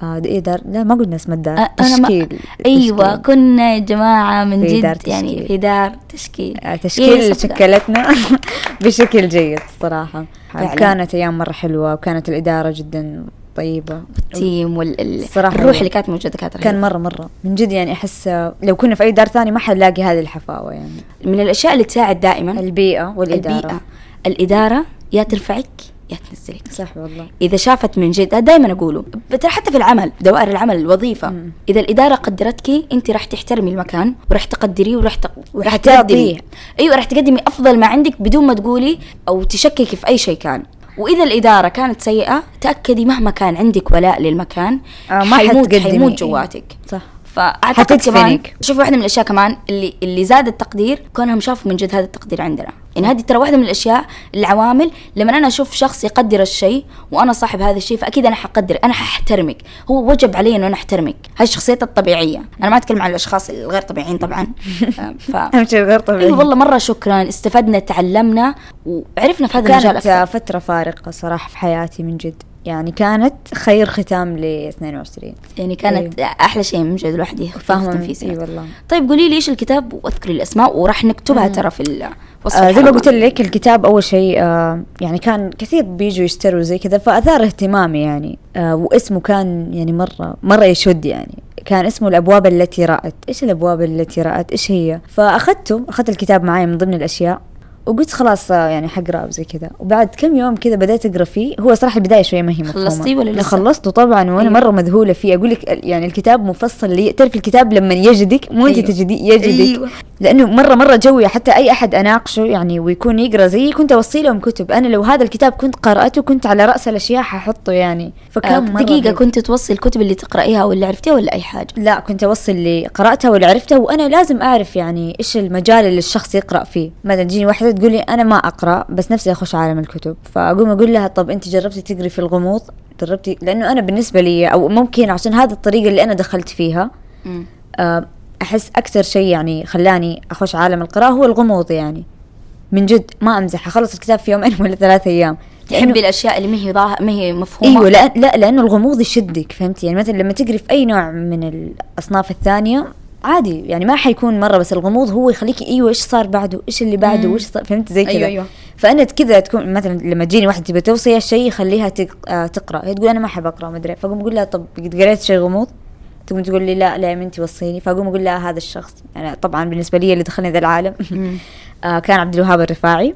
إيه دار لا ما قلنا اسم الدار أ- أنا ما- تشكيل أيوه تشكيل. كنا يا جماعة من في جد دار يعني تشكيل. في دار تشكيل آه إيه، تشكيل صدق. شكلتنا بشكل جيد الصراحة فعلاً. كانت أيام مرة حلوة وكانت الإدارة جدا طيبة التيم والروح الصراحة اللي كانت موجودة كانت كان رهيبة. مرة مرة من جد يعني أحس آه، لو كنا في أي دار ثاني ما حنلاقي هذه الحفاوة يعني من الأشياء اللي تساعد دائما البيئة والإدارة البيئة الإدارة يا ترفعك يا تنزلك صح والله. إذا شافت من جد دائما أقوله حتى في العمل دوائر العمل الوظيفة. مم. إذا الإدارة قدرتك انت راح تحترمي المكان وراح تقدريه وراح تق... راح تعطيه. أيوه راح تقدمي أفضل ما عندك بدون ما تقولي أو تشككي في أي شيء كان. وإذا الإدارة كانت سيئة تأكدي مهما كان عندك ولاء للمكان آه، ما حيموت. حيموت جواتك. صح. فأعتقد كمان. شوف واحدة من الأشياء كمان اللي اللي زاد التقدير كونهم شافوا من جد هذا التقدير عندنا. يعني هذه ترى واحدة من الأشياء العوامل لما أنا أشوف شخص يقدر الشيء وأنا صاحب هذا الشيء فأكيد أنا حقدر أنا ححترمك هو وجب علي إنه أنا أحترمك. هاي الشخصيات الطبيعية. أنا ما أتكلم عن الأشخاص الغير طبيعيين طبعا. ف أهم شيء غير طبيعي أيوه والله مرة شكرا. استفدنا تعلمنا وعرفنا في هذا المجال كانت أكثر. فترة فارقة صراحة في حياتي من جد. يعني كانت خير ختام ل 22 يعني كانت أحلى شيء من جد الواحد يخفف فاهمة تنفيسه إي والله. طيب قولي لي إيش الكتاب؟ واذكري الأسماء وراح نكتبها ترى في ال- وصف آه زي ما. قلت لك الكتاب أول شيء آه يعني كان كثير بيجوا يشتروا زي كذا فأثار اهتمامي يعني آه واسمه كان يعني مرة مرة يشد يعني. كان اسمه الأبواب التي رأت. إيش الأبواب التي رأت؟ إيش هي؟ فأخذته أخذت الكتاب معي من ضمن الأشياء وقلت خلاص يعني حقرا زي كذا وبعد كم يوم كذا بدأت أقرأ فيه هو صراحة البداية شوية ما هي مفهومة خلصتيه ولا لا لسه؟ خلصته طبعا وأنا أيوة. مرة مذهولة فيه أقول لك يعني الكتاب مفصل لي تعرف الكتاب لما يجدك مو أنت أيوة. تجدي يجدك أيوة. لأنه مره مرة جوي حتى أي أحد أناقشه يعني ويكون يقرأ زيي كنت أوصي لهم كتب أنا لو هذا الكتاب كنت قرأته كنت على رأس الأشياء ححطه يعني فكان آه مرة دقيقة. كنت توصي الكتب اللي تقرأيها واللي عرفتيها ولا أي حاجة؟ لا كنت أوصي اللي قرأتها واللي عرفته وأنا لازم أعرف يعني إيش المجال اللي الشخص يقرأ فيه مثلا تجيني واحدة تقول لي أنا ما أقرأ بس نفسي أخش عالم الكتب. فأقوم أقول لها طب أنت جربتي تقري في الغموض؟ جربتي؟ لأنه أنا بالنسبة لي أو ممكن عشان هذه الطريقة اللي أنا دخلت فيها. آه، أحس أكثر شيء يعني خلاني أخش عالم القراءة هو الغموض يعني. من جد ما امزح اخلص الكتاب في يومين ولا ثلاثة أيام. تحبي الأشياء اللي ما هي ظاهرة ما هي مفهومة؟ أيوه لا لا لأنه الغموض يشدك فهمتي؟ يعني مثلا لما تقري في أي نوع من الأصناف الثانية عادي يعني ما حيكون مرة بس الغموض هو يخليكي أيوه إيش صار بعده؟ إيش اللي بعده. وإيش فهمت؟ زي كذا. أيوة، أيوة. فأنا كذا تكون مثلا لما تجيني واحدة تبي توصي شيء يخليها. آه تقرأ. هي تقول أنا ما أحب أقرأ ما أدري. فأقوم أقول لها طب قد قريت شيء غموض؟ تقوم تقول لي لا لا يا بنتي وصيني. فأقوم أقول لها هذا الشخص. يعني طبعا بالنسبة لي اللي دخلني ذا العالم. آه كان عبد الوهاب الرفاعي.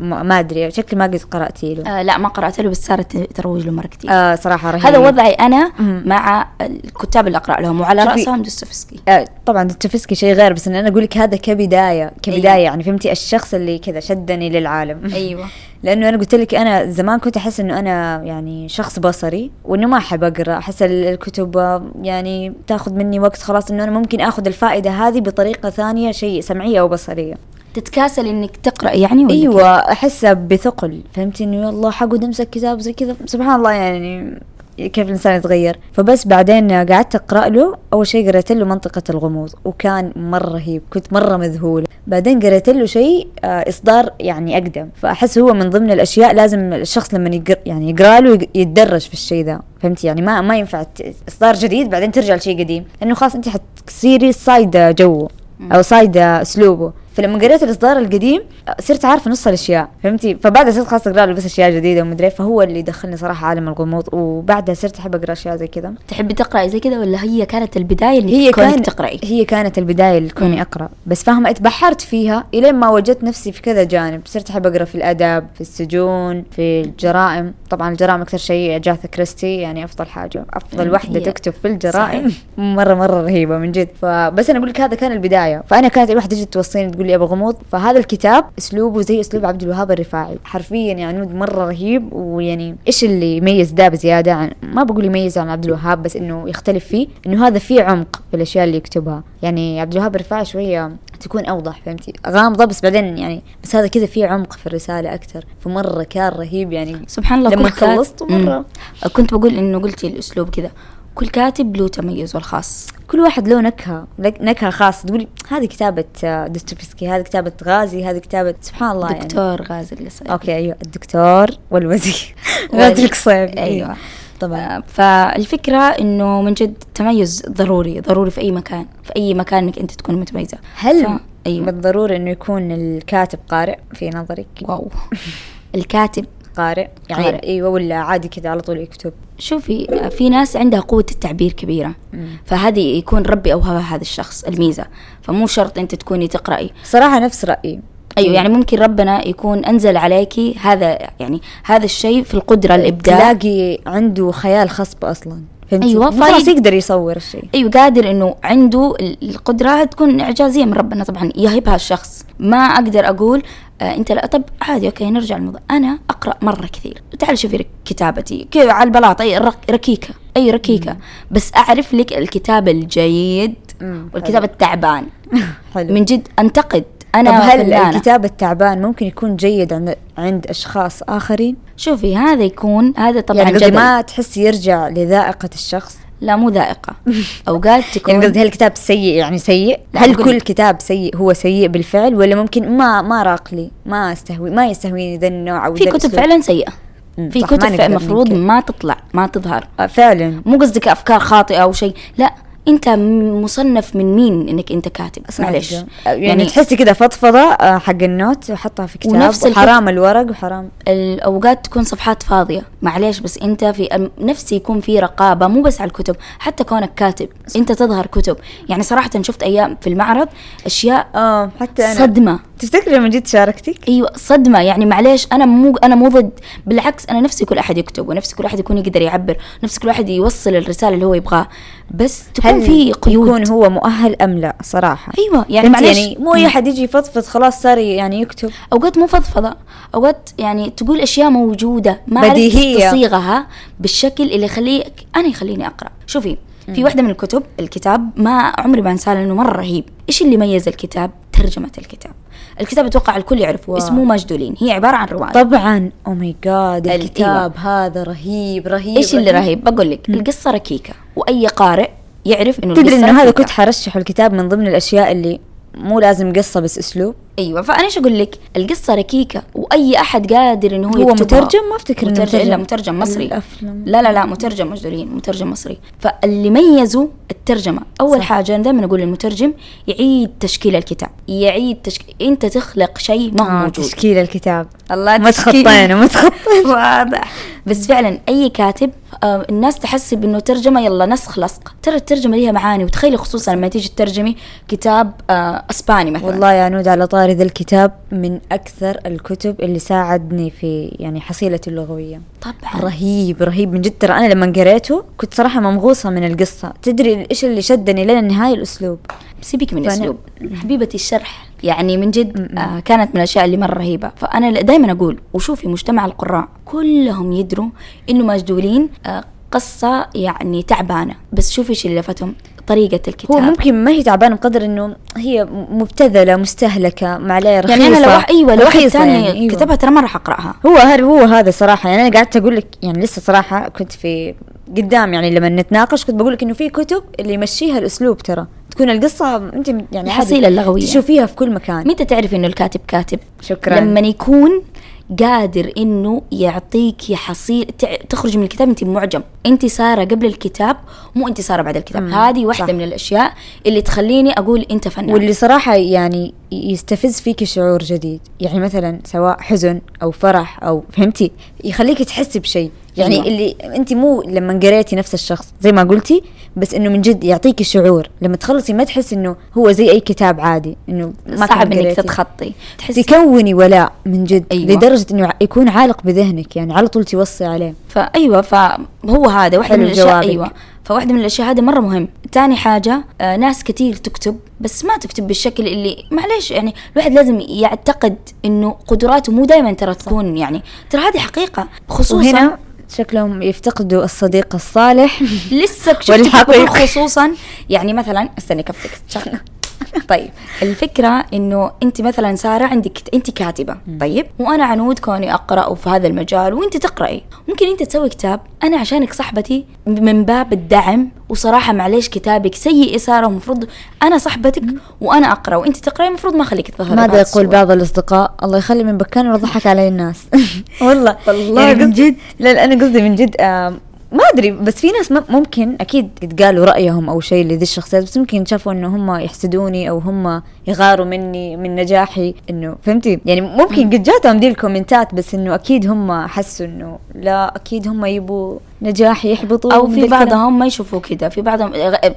ما أدري شكلي ما قد قرأتي له. آه لا ما قرأت له بس صارت تروج له مرة كثير آه صراحة رهيب. هذا وضعي مم. مع الكتاب اللي أقرأ لهم وعلى رأسهم دوستويفسكي. آه طبعا تفسكي شيء غير بس إن أنا أقول لك هذا كبداية كبداية أيوة. يعني فهمتي الشخص اللي كذا شدني للعالم. أيوة. لأنه أنا قلت لك أنا زمان كنت أحس إنه أنا يعني شخص بصري وإنه ما أحب أقرأ. أحس ال- الكتب آه، يعني تاخذ مني وقت خلاص إنه أنا ممكن آخذ الفائدة هذه بطريقة ثانية شيء سمعية أو بصريه تتكاسل إنك تقرأ يعني ولا إيوه أحسها بثقل. فهمتي؟ إنه يلا حقعد امسك كتاب زي كذا. سبحان الله يعني كيف الإنسان يتغير. فبس بعدين قعدت أقرأ له. أول شيء قريت له منطقة الغموض وكان مرة رهيب كنت مرة مذهوله بعدين قريت له شيء آه، إصدار يعني أقدم. فأحس هو من ضمن الأشياء لازم الشخص لما يقرا يعني يقرأ له يتدرج في الشيء ذا. فهمتي؟ يعني ما ما ينفع إصدار جديد بعدين ترجع لشيء قديم. لأنه خلاص أنت حتصيري صايده جوه أو صايده اسلوبه فلما قريت الإصدار القديم صرت عارفة نص الأشياء فهمتي؟ فبعدها صرت خلاص أقرأ بس أشياء جديدة ومدري إيه، فهو اللي دخلني صراحة عالم الغموض وبعدها صرت أحب أقرأ أشياء زي كذا. تحبي تقرأي زي كذا ولا هي كانت البداية إنك هي كونك كان تقرأي؟ هي كانت البداية اللي كوني أقرأ بس فاهمة؟ اتبحرت فيها إلين ما وجدت نفسي في كذا جانب صرت أحب أقرأ في الأدب في السجون في الجرائم. طبعا الجرائم أكثر شيء جاثا كريستي يعني أفضل حاجة أفضل وحدة تكتب في الجرائم. صحيح. مره مرة رهيبة من جد. فبس أنا أقول لك هذا كان البداية. فأنا كانت اي واحدة تجي توصيني تقول لي أبغى غموض فهذا الكتاب أسلوبه زي أسلوب عبد الوهاب الرفاعي. حرفيا يعني عنود مرة رهيب ويعني إيش اللي يميز ده بزيادة؟ عن ما بقول يميز عن عبد الوهاب بس إنه يختلف فيه إنه هذا فيه عمق في الأشياء اللي يكتبها. يعني عبد الوهاب الرفاعي شوية تكون أوضح فهمتي؟ غامضة بس بعدين يعني بس هذا كذا فيه عمق في الرسالة أكثر فمرة كان رهيب يعني. سبحان الله لما خلصت. مم. كنت بقول إنه قلتي الأسلوب كذا. كل كاتب له تميزه الخاص. كل واحد له نكهة نكهة خاصة. تقولي هذه كتابة آه، دوستويفسكي هذه كتابة غازي هذه كتابة سبحان الله يعني. دكتور غازي القصيبي أوكي أيوه الدكتور والوزير. وال- غازي القصيبي أيوه. طبعا. آه، فالفكرة إنه من جد تميز ضروري ضروري في أي مكان في أي مكان إنك أنت تكون متميزة. هل ف- أيوه. بالضروري إنه يكون الكاتب قارئ؟ في نظرك. واو. الكاتب قارئ. يعني قارئ. إيوه ولا عادي كذا على طول يكتب. شوفي في ناس عندها قوة التعبير كبيرة. مم. فهذه يكون ربي اوهبها هذا الشخص الميزة. فمو شرط أنت تكوني تقرأي. صراحة نفس رأيي. أيوه يعني ممكن ربنا يكون أنزل عليكي هذا يعني هذا الشيء في القدرة الإبداع. تلاقي عنده خيال خصب أصلا. فهمتي؟ إنه خلاص يقدر يصور الشيء. أيوه قادر إنه عنده ال- القدرة تكون إعجازية من ربنا طبعا. يهبها الشخص. ما أقدر أقول انت لا طب عادي أوكي نرجع للموضوع. أنا اقرأ مرة كثير. تعال شوفي كتابتي. كذا على البلاط أي رك- ركيكة أي ركيكة. بس أعرف لك الكتاب الجيد مم، والكتاب التعبان. حلو. من جد أنتقد طب أنا هل فنانة. الكتاب التعبان ممكن يكون جيد عند عند أشخاص آخرين؟ شوفي هذا يكون هذا طبعا يعني. ما تحس يرجع لذائقة الشخص؟ لا مو ذائقة اوقات تكون يعني قصدي هل الكتاب سيء يعني سيء؟ هل كل. كتاب سيء هو سيء بالفعل ولا ممكن ما ما راق لي ما استهوي ما يستهويني ذا النوع أو في كتب؟ فعلا سيئة مم، في كتب المفروض. ما تطلع ما تظهر آه، فعلا مو قصدك أفكار خاطئة أو شيء لا انت مصنف من مين انك انت كاتب؟ معلش. يعني, يعني تحسي كذا فضفضة آه، حق النوت وحطها في كتاب. ونفس وحرام الورق وحرام. الأوقات تكون صفحات فاضية. معليش بس انت في نفسي يكون في رقابة مو بس على الكتب حتى كونك كاتب انت تظهر كتب. يعني صراحة شفت أيام في المعرض أشياء آه حتى أنا. صدمة. تفتكري لما جيت شاركتك؟ أيوه صدمة. يعني معليش أنا مو أنا مو ضد. بالعكس أنا نفسي كل أحد يكتب ونفسي كل أحد يكون يقدر يعبر نفسي كل واحد يوصل الرسالة اللي هو يبغاها بس تكون في قيود. يكون هو مؤهل أم لا؟ صراحة. أيوه يعني؟ معلش يعني مو أي أحد يجي يفضفض خلاص صار يعني يكتب. أوقات مو فضفضة أوقات يعني تقول أشياء موجودة ما بديهية. عرفت تصيغها بالشكل اللي يخليك أنا يخليني أقرأ. شوفي في واحدة من الكتب الكتاب ما عمري ما انساه لأنه مرة رهيب. إيش اللي ميز الكتاب؟ ترجمة الكتاب. الكتاب أتوقع الكل يعرفه واو. اسمه مجدولين هي عبارة عن رواية. طبعا. أو ماي جاد ال- الكتاب هذا رهيب رهيب إيش اللي رهيب. بقول لك القصة ركيكة. وأي قارئ يعرف إنه تدري القصة انه هذا ركيكة. كنت حرشح الكتاب من ضمن الأشياء اللي مو لازم قصة بس أسلوب. أيوه فأنا إيش أقول لك القصة ركيكة وأي أحد قادر إنه هو, هو يكتبها. مترجم؟ ما أفتكر إنه مترجم الا مترجم. مترجم مصري الأفلام. لا لا لا مترجم مجدولين مترجم مصري فاللي ميزوا الترجمة أول صح. حاجة أنا دائما أقول للمترجم يعيد تشكيل الكتاب يعيد تشكيل أنت تخلق شيء ما هو آه موجود تشكيل الكتاب الله ما تشكيل. تخطينا ما تخطينا واضح بس فعلا أي كاتب آه الناس تحسب انه ترجمة يلا نسخ لصق ترى الترجمة ليها معاني وتخيلي خصوصا لما تيجي تترجمي كتاب آه إسباني مثلا والله يا نود على طاري ذا الكتاب من أكثر الكتب اللي ساعدني في يعني حصيلتي اللغوية. طبعا. رهيب رهيب من جد. ترى أنا لما قريته كنت صراحة ممغوصه من القصة. تدري إيش اللي شدني لين النهايه الأسلوب. سيبك من الأسلوب. حبيبتي الشرح يعني من جد آه كانت من الأشياء اللي مرة رهيبة. فأنا دائما أقول وشوفي مجتمع القراء كلهم يدروا إنه مجدولين آه قصة يعني تعبانة. بس شوفي إيش اللي لفتهم. طريقة الكتاب هو ممكن ما هي تعبانة بقدر إنه هي مبتذلة مستهلكة معليه رخيصه يعني أنا لو أيوه لو واحد رخيصة ثاني يعني، أيوة. كتبها ترى ما راح اقراها هو هذا هو هذا صراحة. يعني أنا قعدت أقول لك يعني لسه صراحة كنت في قدام يعني لما نتناقش كنت بقول لك إنه في كتب اللي يمشيها الأسلوب ترى. تكون القصة أنت يعني الحصيلة اللغوية. تشوفيها في كل مكان. متى تعرفي إنه الكاتب كاتب؟ شكراً. لما يكون قادر إنه يعطيك حصيل تخرج من الكتاب انت معجم. انت سارة قبل الكتاب مو انت سارة بعد الكتاب. هذه واحدة صح. من الأشياء اللي تخليني أقول أنت فنان. واللي صراحة يعني يستفز فيك شعور جديد يعني مثلا سواء حزن أو فرح أو فهمتي يخليك تحسي بشيء يعني أيوة. اللي أنت مو لما قريتي نفس الشخص زي ما قلتي بس إنه من جد يعطيكي شعور لما تخلصي ما تحس إنه هو زي أي كتاب عادي إنه ما صعب إنك. تتخطي تحسي تكوني ولاء من جد أيوة. لدرجة إنه يكون عالق بذهنك يعني على طول توصي عليه فأيوة فهو هذا واحدة من الأشياء. أيوه فواحدة من الأشياء هذا مرة مهم. تاني حاجة آه ناس كتير تكتب بس ما تكتب بالشكل اللي معليش يعني الواحد لازم يعتقد إنه قدراته مو دائما ترى تكون يعني. ترى هذه حقيقة. خصوصا وهنا شكلهم يفتقدوا الصديق الصالح. لسه شفت والحقيقة. خصوصا يعني مثلا استني كفك شغله طيب الفكرة إنه أنت مثلا سارة عندك أنت كاتبة طيب؟ وأنا عنود كوني أقرأ في هذا المجال وأنت تقرأي. ممكن أنت تسوي كتاب أنا عشانك صاحبتي من باب الدعم وصراحة معليش كتابك سيء سارة المفروض أنا صاحبتك وأنا أقرأ وأنت تقرأي المفروض ما أخليك تظهري ماذا يقول. بعض الأصدقاء؟ الله يخلي من بكاني وضحك علي الناس. والله والله يعني من جد لا لا أنا قصدي من جد ما أدري بس في ناس ممكن أكيد يتقالوا رأيهم أو شيء لذي الشخصيات بس ممكن شافوا إنه هم يحسدوني أو هم يغاروا مني من نجاحي. إنه فهمتي؟ يعني ممكن قد جاتهم دي الكومنتات بس إنه أكيد هم حسوا إنه لا أكيد هم يبوا نجاحي يحبطوا أو في. بعضهم ما يشوفوا كذا في بعضهم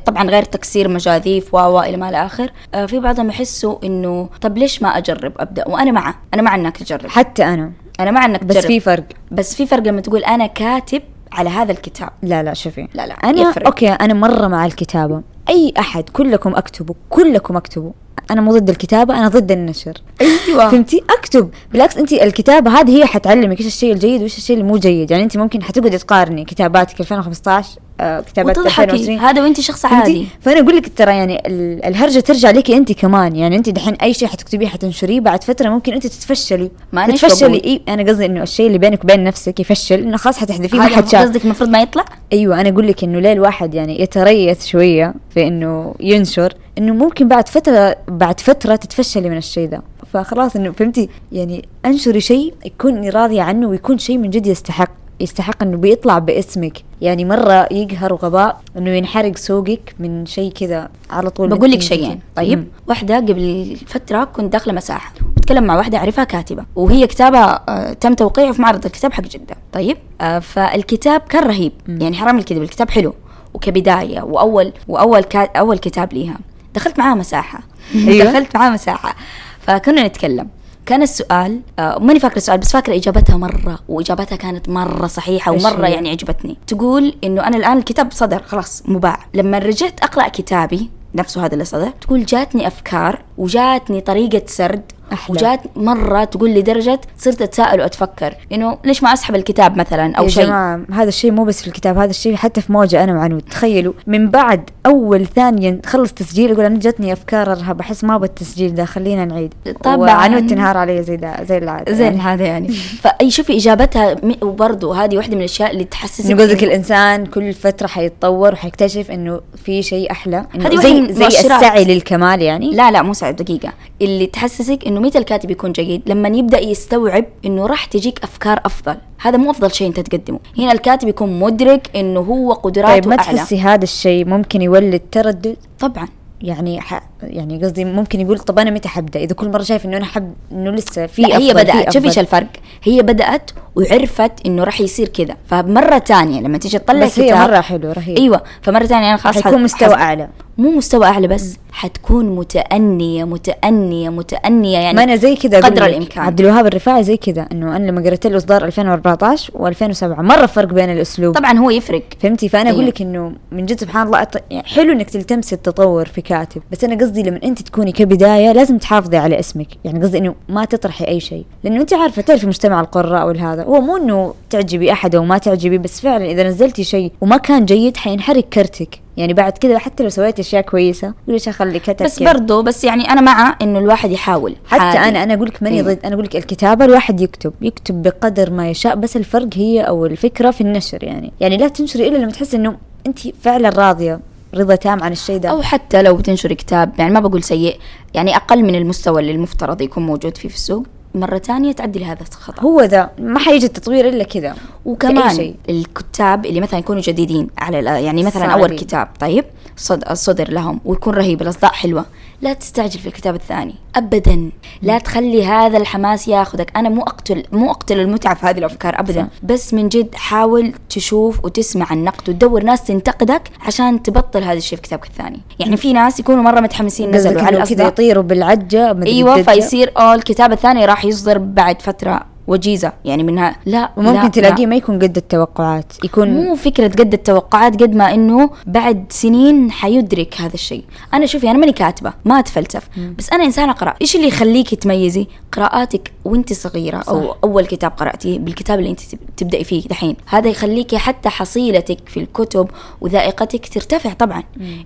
طبعا غير تكسير مجاذيف و و إلى ما إلى آخر. آه، في بعضهم يحسوا إنه طب ليش ما أجرب أبدأ؟ وأنا مع أنا مع إنك تجرب. حتى أنا. أنا مع إنك بس تجرب. في فرق. بس في فرق لما تقول أنا كاتب على هذا الكتاب. لا لا شوفي. لا لا أنا يفرق. أوكي أنا مرة مع الكتابة. أي أحد كلكم اكتبوا كلكم اكتبوا. أنا مو ضد الكتابة أنا ضد النشر. أيوه. فهمتي؟ أكتب. بالعكس انت الكتابة هذه هي حتعلمك إيش الشيء الجيد وإيش الشيء اللي مو جيد. يعني انت ممكن حتقعدي تقارني كتاباتك 2015 كتابات وتضحكي. 2020 هذا وانت شخص؟ عادي. فأنا أقول لك ترى يعني ال- الهرجة ترجع لك انت كمان. يعني انت دحين أي شيء حتكتبيه حتنشريه بعد فترة ممكن انت تتفشلي. ما إيش تتفشلي؟ إي أنا قصدي إنه الشيء اللي بينك وبين نفسك يفشل. إنه خلاص حتحذفيه ما حد شاف. قصدك المفروض ما يطلع؟ أيوه أنا أقول لك إنه ليه الواحد يعني يتريث شوية في إنه ينشر إنه ممكن بعد فتره بعد فترة تتفشلي من الشيء ده. فخلاص إنه فهمتي؟ يعني أنشري شيء يكون راضيه عنه ويكون شيء من جد يستحق. يستحق إنه بيطلع باسمك. يعني مرة يقهر غباء إنه ينحرق سوقك من شيء كذا على طول بقول لك شيئين. طيب. مم. واحدة قبل فترة كنت داخلة مساحة. بتكلم مع واحدة أعرفها كاتبة. وهي كتابة آه تم توقيعه في معرض الكتاب حق جدة. طيب. آه فالكتاب كان رهيب. يعني حرام الكذب. الكتاب حلو. وكبداية. وأول وأول كا أول كتاب ليها. دخلت معاها مساحة. أيوة. دخلت معاها مساحة. فكنا نتكلم. كان السؤال آه ماني فاكرة السؤال بس فاكرة إجابتها مرة وإجابتها كانت مرة صحيحة إيش ومرة هي؟ يعني عجبتني تقول إنه أنا الآن الكتاب صدر خلاص مباع لما رجعت أقرأ كتابي نفسه هذا اللي صدر تقول جاتني أفكار وجاتني طريقة سرد أحلى. وجات مرة تقول لدرجة صرت أتساءل وأتفكر إنه ليش ما أسحب الكتاب مثلا أو شيء هذا الشيء مو بس في الكتاب هذا الشيء حتى في موجة أنا وعنود تخيلوا من بعد أول ثانية تخلص تسجيل يقول أنا جتني أفكار أرهب أحس ما أبغى التسجيل ده خلينا نعيد طبعاً. وعنود تنهار علي زي ده زي العادة زي يعني. هذا يعني فأي شوفي إجابتها وبرضه هذه واحدة من الأشياء اللي تحسسك إنه قصدك الإنسان كل فترة حيتطور وحيكتشف إنه في شيء أحلى إنه زي زي. السعي للكمال يعني لا لا مو دقيقة. اللي تحسسك إنه متى الكاتب يكون جيد لما يبدأ يستوعب إنه راح تجيك أفكار أفضل. هذا مو أفضل شيء أنت تقدمه. هنا الكاتب يكون مدرك إنه هو قدراته طيب ما أعلى. تحسي هذا الشيء ممكن يولد تردد؟ طبعا. يعني ح... يعني قصدي ممكن يقول طب أنا متى حبدأ؟ إذا كل مرة شايف إنه أنا حب إنه لسه في لا هي بدأت. شوفي إيش. الفرق. هي بدأت وعرفت إنه راح يصير كذا. فمرة تانية لما تيجي تطلع بس هي مرة حلو رهيب. أيوه. فمرة تانية أنا خلاص حيكون مستوى حس- أعلى. مو مستوى أعلى بس. حتكون متأنية متأنية متأنية يعني ما أنا زي كذا قدر الإمكان. عبد الوهاب الرفاعي زي كذا إنه أنا لما قريت له إصدار 2014 و2007 مرة فرق بين الأسلوب. طبعا هو يفرق. فهمتي؟ فأنا أقول أيوة. لك إنه من جد سبحان الله أط... يعني حلو إنك تلتمسي التطور في كاتب بس أنا قصدي لما أنت تكوني كبداية لازم تحافظي على اسمك. يعني قصدي إنه ما تطرحي أي شيء. لأنه أنت عارفة تعرفي مجتمع القراء والهذا. هو مو إنه تعجبي أحد أو ما تعجبي بس فعلا إذا نزلتي شيء وما كان جيد حينحرق كرتك. يعني بعد كذا حتى لو سويتي أشياء كويسة ليش أخلي كتب بس؟ برضو بس يعني أنا مع إنه الواحد يحاول حتى عادي. أنا أنا أقول لك ماني أيوة. ضد أنا أقول لك الكتابة الواحد يكتب يكتب بقدر ما يشاء بس الفرق هي أو الفكرة في النشر يعني يعني لا تنشري إلا لما تحس إنه أنت فعلا راضية رضا تام عن الشيء ده أو حتى لو بتنشر كتاب يعني ما بقول سيء يعني أقل من المستوى اللي المفترض يكون موجود فيه في السوق مرة تانية تعدل هذا الخطأ هو ذا ما حيجي التطوير إلا كذا وكمان. الكتاب اللي مثلا يكونوا جديدين على يعني مثلا صعبين. أول كتاب طيب صد- صدر لهم ويكون رهيب الأصداء حلوة. لا تستعجل في الكتاب الثاني ابدا. لا تخلي هذا الحماس ياخذك. أنا مو اقتل مو أقتل المتعة في هذه الأفكار ابدا. صح. بس من جد حاول تشوف وتسمع النقد وتدور ناس تنتقدك عشان تبطل هذا الشيء في كتابك الثاني. يعني في ناس يكونوا مرة متحمسين نزلوا على كذا الأصداء. يطيروا أيوه بالدجة. فيصير آه الكتاب الثاني راح يصدر بعد فترة وجيزة يعني منها لا وممكن لا تلاقيه لا. ما يكون قد التوقعات يكون مو فكرة قد التوقعات قد ما إنه بعد سنين حيدرك هذا الشيء، أنا شوفي أنا ماني كاتبة ما أتفلسف، بس أنا إنسانة اقرا، إيش اللي يخليكي تميزي؟ قراءاتك وأنت صغيرة أو صح. أول كتاب قرأتيه بالكتاب اللي أنت تب- تبدأي فيه دحين، هذا يخليكي حتى حصيلتك في الكتب وذائقتك ترتفع طبعا،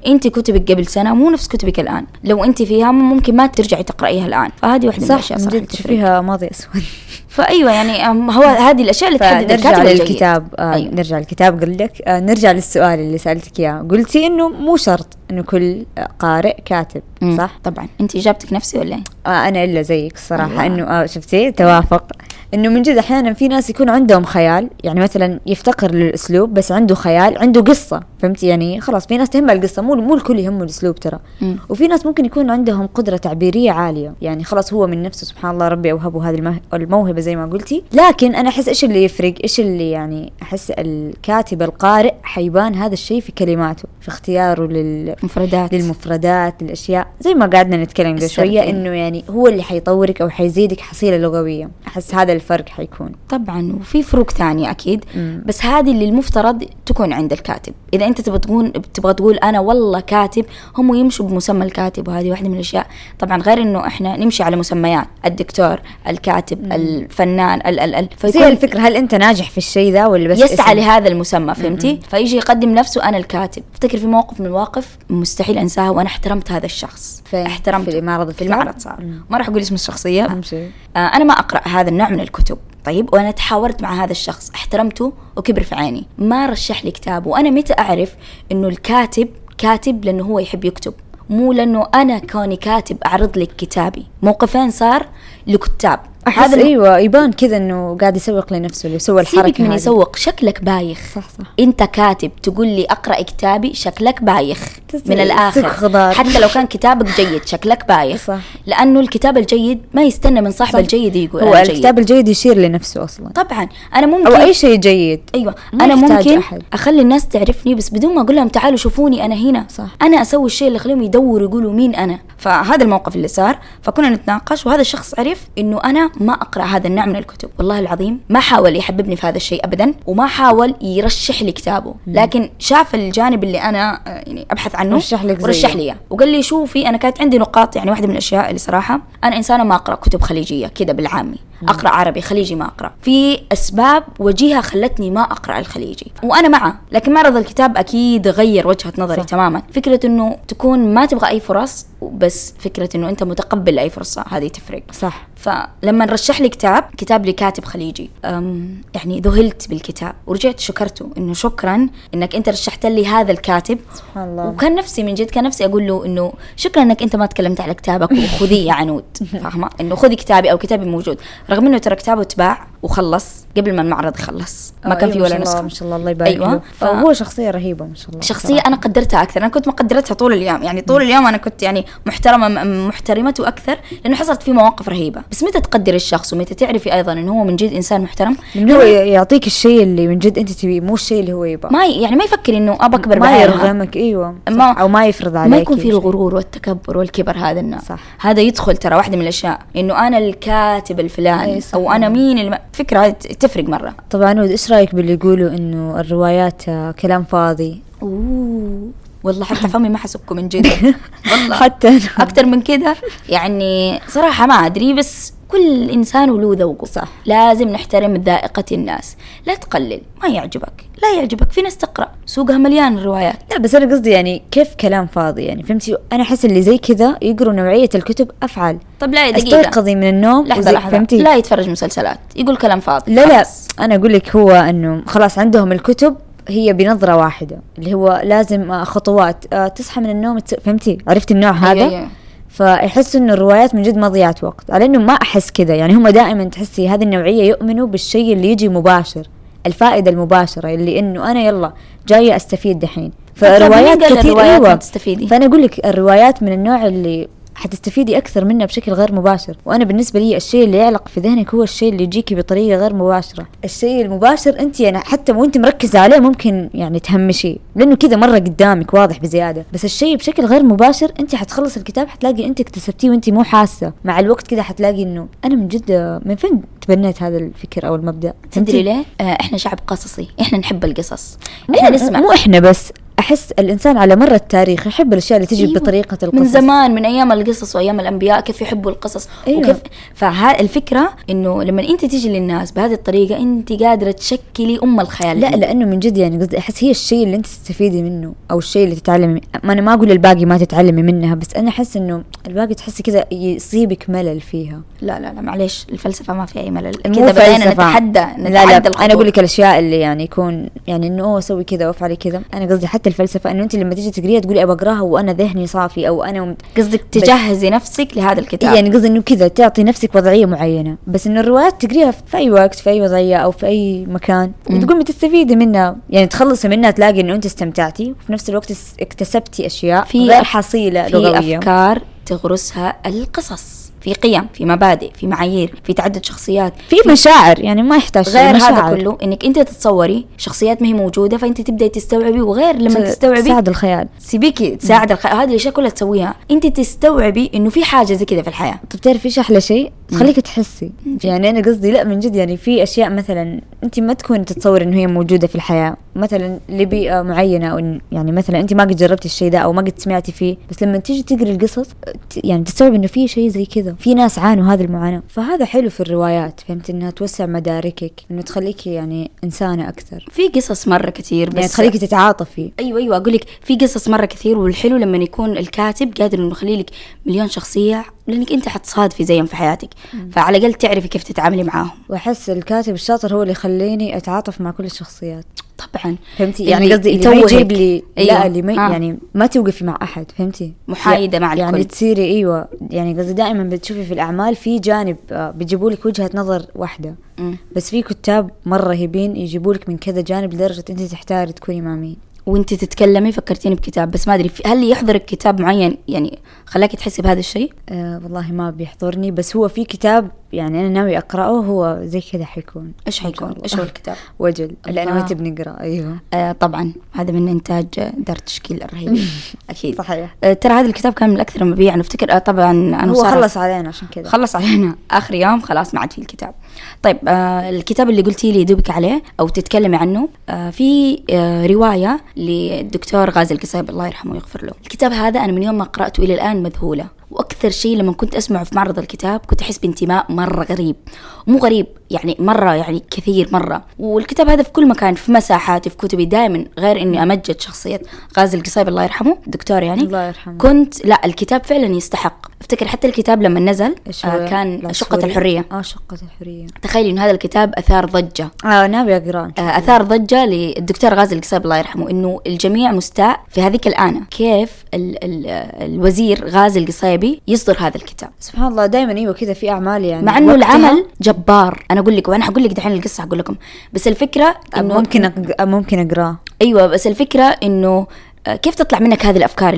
أنت كتبك قبل سنة مو نفس كتبك الآن، لو أنت فيها ممكن ما ترجعي تقرأيها الآن، فهذه واحدة من صح الأشياء من جد تفرق. تشوفيها ماضي أسود. فأيوة يعني هو هذه الأشياء اللي تحدد الكاتب الجيد. للكتاب آه أيوة. نرجع للكتاب قل لك آه نرجع للسؤال اللي سألتك إياه قلتي إنه مو شرط إنه كل قارئ كاتب مم. صح؟ طبعا أنت إجابتك نفسي ولا إيه؟ آه أنا إلا زيك الصراحة أيوة. إنه آه شفتي توافق إنه من جد أحيانا في ناس يكون عندهم خيال يعني مثلا يفتقر للأسلوب بس عنده خيال عنده قصة فهمتي يعني خلاص في ناس تهمها القصة مو مو الكل يهمه الأسلوب ترى مم. وفي ناس ممكن يكون عندهم قدرة تعبيرية عالية يعني خلاص هو من نفسه سبحان الله ربي أوهبه هذه المه- الموهبة زي ما قلتي لكن أنا أحس إيش اللي يفرق إيش اللي يعني أحس الكاتب القارئ حيبان هذا الشيء في كلماته في اختياره لل مفردات للمفردات. للأشياء. زي ما قعدنا نتكلم قبل شوية. إنه يعني هو اللي حيطورك أو حيزيدك حصيلة لغوية. أحس هذا الفرق حيكون. طبعا وفي فروق ثانية أكيد. مم. بس هذه اللي المفترض تكون عند الكاتب. إذا أنت تبغى تقول تبغى تقول أنا والله كاتب هم يمشوا بمسمى الكاتب وهذه واحدة من الأشياء. طبعا غير إنه إحنا نمشي على مسميات. الدكتور الكاتب الفنان ال ال ال زي الفكرة هل أنت ناجح في الشيء ذا ولا بس يسعى اسم؟ لهذا المسمى فهمتي؟ فيجي يقدم نفسه أنا الكاتب. أفتكر في موقف من المواقف مستحيل أنساها وأنا احترمت هذا الشخص. فين؟ احترمته. في معرض في؟ المعرض صار. ما راح أقول اسم الشخصية. أهم شيء. آه أنا ما أقرأ هذا النوع من الكتب طيب؟ وأنا تحاورت مع هذا الشخص احترمته وكبر في عيني. ما رشح لي كتاب وأنا متى أعرف إنه الكاتب كاتب لأنه هو يحب يكتب؟ مو لأنه أنا كوني كاتب أعرض لك كتابي. موقفين صار لكتاب. أحس إيوه يبان كذا إنه قاعد يسوق لنفسه اللي سوى الحركة سيبك من. يسوق شكلك بايخ صح صح أنت كاتب تقول لي أقرأ كتابي شكلك بايخ من الآخر خضار. حتى لو كان كتابك جيد شكلك بايخ صح. لأنه الكتاب الجيد ما يستنى من صاحب صح. الجيد يقول هو أنا جيد. الكتاب الجيد يشير لنفسه أصلا طبعا أنا ممكن أو أي شيء جيد أيوه أنا ممكن أحد. أخلي الناس تعرفني بس بدون ما أقول لهم تعالوا شوفوني أنا هنا صح. أنا أسوي الشيء اللي يخليهم يدوروا يقولوا مين أنا فهذا الموقف اللي صار فكنا نتناقش وهذا الشخص عرف إنه أنا ما أقرأ هذا النوع من الكتب والله العظيم ما حاول يحببني في هذا الشيء ابدا وما حاول يرشح لي كتابه لكن شاف الجانب اللي أنا آه، يعني أبحث عنه رشح لك. ورشح لي. وقال لي شوفي أنا كانت عندي نقاط يعني واحدة من الأشياء اللي صراحة أنا إنسانة ما أقرأ كتب خليجية كذا بالعامي أقرأ عربي خليجي ما أقرأ. في أسباب وجيهة خلتني ما أقرأ الخليجي. وأنا معه لكن معرض الكتاب أكيد غير وجهة نظري صح. تماما. فكرة إنه تكون ما تبغى أي فرص بس فكرة إنه أنت متقبل لاي فرصة هذه تفرق. صح. فلما رشح لي كتاب كتاب لكاتب خليجي أم يعني ذهلت بالكتاب ورجعت شكرته إنه شكرا إنك أنت رشحت لي هذا الكاتب. سبحان الله. وكان نفسي من جد كان نفسي أقول له إنه شكرا إنك أنت ما تكلمت على كتابك وخذيه يا عنود. فاهمة؟ إنه خذي كتابي أو كتابي موجود. رغم إنه ترى كتابه اتباع وخلص قبل ما المعرض يخلص. ما آه، كان أيوة، في ولا نسخة. ما شاء الله الله يبارك أيوة، ف- فهو شخصية رهيبة ما شاء الله شخصية صراحة. أنا قدرتها أكثر. أنا كنت مقدرتها طول الأيام يعني طول اليوم أنا كنت يعني محترمة م- محترمته أكثر لأنه حصلت فيه مواقف رهيبة. بس متى تقدر الشخص ومتى تعرفي أيضا إنه هو من جد إنسان محترم؟ من هو يعطيك الشيء اللي من جد أنت تبيه مو الشيء اللي هو يبغى. ما يعني ما يفكر إنه أبى أكبر ما. يرغمك أيوه ما- أو ما يفرض عليك ما يكون في. الغرور والتكبر والكبر هذا النوع. صح. هذا يدخل ترى واحدة من الأشياء إنه أنا الكاتب الفلاني صح. أو أنا مين الم... فكرة تفرق مرة. طبعا إيش رأيك باللي يقولوا إنه الروايات كلام فاضي؟ أوه. والله حتى فمي ما حسبكم من جد. والله. حتى. أكثر من كذا يعني صراحة ما أدري بس كل إنسان وله ذوقه. صح. لازم نحترم ذائقة الناس. لا تقلل ما يعجبك. لا يعجبك في ناس تقرأ. سوقها مليان الروايات لا بس أنا قصدي يعني كيف كلام فاضي يعني فهمتي؟ أنا أحس اللي زي كذا يقروا نوعية الكتب افعل طب لا دقيقة. استيقظي من النوم لحظة وزي- لحظة. فهمتي؟ لا يتفرج مسلسلات يقول كلام فاضي. لا لا خلاص. أنا أقول لك هو إنه خلاص عندهم الكتب هي بنظرة واحدة اللي هو لازم آه، خطوات. آه، تصحى من النوم فهمتي؟ عرفتي النوع هذا؟ أيوة، أيوة. فيحس إنه الروايات من جد مضيعة وقت على إنه ما أحس كذا. يعني هم دائما تحسي هذه النوعية يؤمنوا بالشيء اللي يجي مباشر الفائدة المباشرة اللي إنه أنا يلا جاية أستفيد دحين. فروايات كثير ما أيوه. تستفيدي؟ فأنا أقول لك الروايات من النوع اللي حتستفيدي أكثر منها بشكل غير مباشر. وأنا بالنسبة لي الشيء اللي يعلق في ذهنك هو الشيء اللي يجيكي بطريقة غير مباشرة. الشيء المباشر أنت يعني حتى وانت مركزة عليه ممكن يعني تهمشيه لأنه كذا مرة قدامك واضح بزيادة. بس الشيء بشكل غير مباشر أنت حتخلص الكتاب حتلاقي أنت اكتسبتيه وأنت مو حاسة. مع الوقت كذا حتلاقي إنه أنا من جد من فين تبنيت هذا الفكر أو المبدأ؟ تدري؟ ليه؟ آه إحنا شعب قصصي. إحنا نحب القصص. إحنا مو- نسمع. مو إحنا بس. أحس الإنسان على مر التاريخ يحب الأشياء اللي تجي أيوة. بطريقة القصص من زمان من أيام القصص وأيام الأنبياء كيف يحبوا القصص أيوة. وكيف فالفكرة إنه لما أنت تيجي للناس بهذه الطريقة أنت قادرة تشكلي أم الخيال لا لأنه من جد يعني قصدي أحس هي الشيء اللي أنت تستفيدي منه أو الشيء اللي تتعلمي ما أنا ما أقول الباقي ما تتعلمي منها بس أنا أحس إنه الباقي تحسي كذا يصيبك ملل فيها لا لا لا معليش الفلسفة ما فيها أي ملل كذا بدينا. نتحدى لا نتحدى لا الخطوط. أنا أقول لك الأشياء اللي يعني يكون يعني إنه أوه أسوي كذا وافعلي كذا أنا قصدي حتى الفلسفة إنه انت لما تيجي تقريها تقولي ابى أقراها وأنا ذهني صافي أو أنا. قصدك تجهزي نفسك لهذا الكتاب. يعني قصدي إنه كذا تعطي نفسك وضعية معينة بس إنه الروايات تقريها في أي وقت في أي وضعية أو في أي مكان وتقومي تستفيدي منها. يعني تخلصي منها تلاقي إنه انت استمتعتي وفي نفس الوقت اكتسبتي أشياء في غير حصيلة في لغوية. أفكار تغرسها القصص. في قيم في مبادئ في معايير في تعدد شخصيات في مشاعر يعني ما يحتاج غير مشاعر. هذا كله إنك أنت تتصوري شخصيات ما هي موجودة فأنت تبدأي تستوعبي وغير لما ت- تستوعبي تساعد الخيال. سيبيكي تساعد الخ... هذه الأشياء كلها تسويها. أنت تستوعبي إنه في حاجة زي كذا في الحياة. طب تعرف إيش أحلى شيء؟ تخليك تحسي. يعني أنا قصدي لا من جد يعني في أشياء مثلا أنت ما تكون تتصور إنه هي موجودة في الحياة. مثلا لبيئة معينة أو يعني مثلا أنت ما قد جربتي الشيء ده أو ما قد سمعتي فيه بس لما تيجي تقري القصص يعني تستوعب إنه في شيء زي كذا. في ناس عانوا هذه المعاناة. فهذا حلو في الروايات فهمت؟ إنها توسع مداركك إنه تخليكي يعني إنسانة أكثر. في قصص مرة كثير بس يعني تخليكي تتعاطفي. أيوه أيوه أقول لك في قصص مرة كثير والحلو لما يكون الكاتب قادر إنه يخلي لك مليون شخصية لأنك أنت حتصادفي زيهم في حياتك. فعلى الأقل تعرفي كيف تتعاملي معاهم. وأحس الكاتب الشاطر هو اللي يخليني أتعاطف مع كل الشخصيات. طبعا فهمتي يعني قصدي اللي ما. يجيب لي أيوة. لا اللي ما ها. يعني ما توقفي مع أحد فهمتي محايدة مع يعني الكل. تصيري أيوه يعني قصدي دائما بتشوفي في الأعمال في جانب آه، بيجيبوا لك وجهة نظر واحدة مم. بس في كتاب مرة رهيبين يجيبوا لك من كذا جانب لدرجة انت تحتاري تكوني مع مين وانت تتكلمي فكرتيني بكتاب بس ما أدري هل يحضرك كتاب معين؟ يعني خلاكي تحسي بهذا الشيء؟ آه والله ما بيحضرني بس هو في كتاب يعني أنا ناوي أقرأه هو زي كذا حيكون. إيش حيكون؟ إيش. هو الكتاب؟ وجل لأنه. ما تبي نقرا أيوه. آه طبعا هذا من إنتاج دار تشكيل الرهيبين أكيد. صحيح. آه ترى هذا الكتاب كان من الاكثر مبيعا نفتكر آه طبعا أنا هو خلص علينا عشان كذا. خلص علينا. آخر يوم خلاص ما عاد في الكتاب. طيب آه الكتاب اللي قلتي لي دوبك عليه أو تتكلمي عنه آه في آه رواية للدكتور غازي القصيب الله يرحمه ويغفر له. الكتاب هذا أنا من يوم ما قرأته إلى الآن مذهولة. وأكثر شيء لما كنت أسمعه في معرض الكتاب كنت أحس بانتماء مرة غريب. مو غريب يعني مرة يعني كثير مرة. والكتاب هذا في كل مكان في مساحاتي في كتبي دائما غير إني أمجد شخصية غازي القصيب الله يرحمه الدكتور يعني. الله يرحمه. كنت لا الكتاب فعلا يستحق. أفتكر حتى الكتاب لما نزل؟ آه كان شقة. الحرية. آه شقة الحرية. تخيلي إنه هذا الكتاب أثار ضجة. آه ناوي أقرأه آه، أثار ضجة للدكتور غازي القصيب الله يرحمه إنه الجميع مستاء في هذيك الآنة كيف ال ال الوزير غازي القصيبي يصدر هذا الكتاب؟ سبحان الله دائما أيوه كذا في أعمال يعني. مع إنه العمل جبار. أنا أقول لك وأنا حقول لك دحين القصة حقول لكم. بس الفكرة إنه ممكن. ممكن أقرأه. أيوه بس الفكرة إنه كيف تطلع منك هذه الأفكار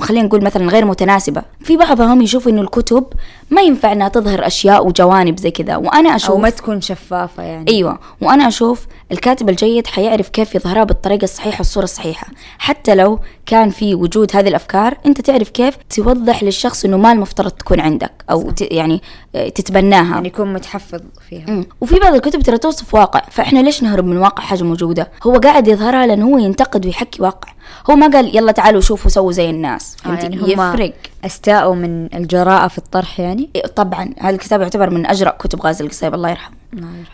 خلينا نقول مثلا غير متناسبة؟ في بعضهم يشوفوا إنه الكتب ما ينفع إنها تظهر أشياء وجوانب زي كذا وأنا أشوف أو ما تكون شفافة يعني. أيوه وأنا أشوف الكاتب الجيد حيعرف كيف يظهرها بالطريقة الصحيحة الصورة الصحيحة. حتى لو كان في وجود هذه الأفكار أنت تعرف كيف توضح للشخص إنه ما المفترض تكون عندك أو ت... يعني آه، تتبناها. يعني يكون متحفظ فيها. مم. وفي بعض الكتب ترى توصف واقع فإحنا ليش نهرب من واقع حاجة موجوده هو قاعد يظهرها لأنه هو ينتقد ويحكي واقع. هو ما قال يلا تعالوا شوفوا سووا زي الناس آه يعني هم يفرق. أستاءوا من الجراءة في الطرح يعني؟ إيه، طبعا هذا الكتاب يعتبر من أجرأ كتب غازي القصيب الله يرحمه.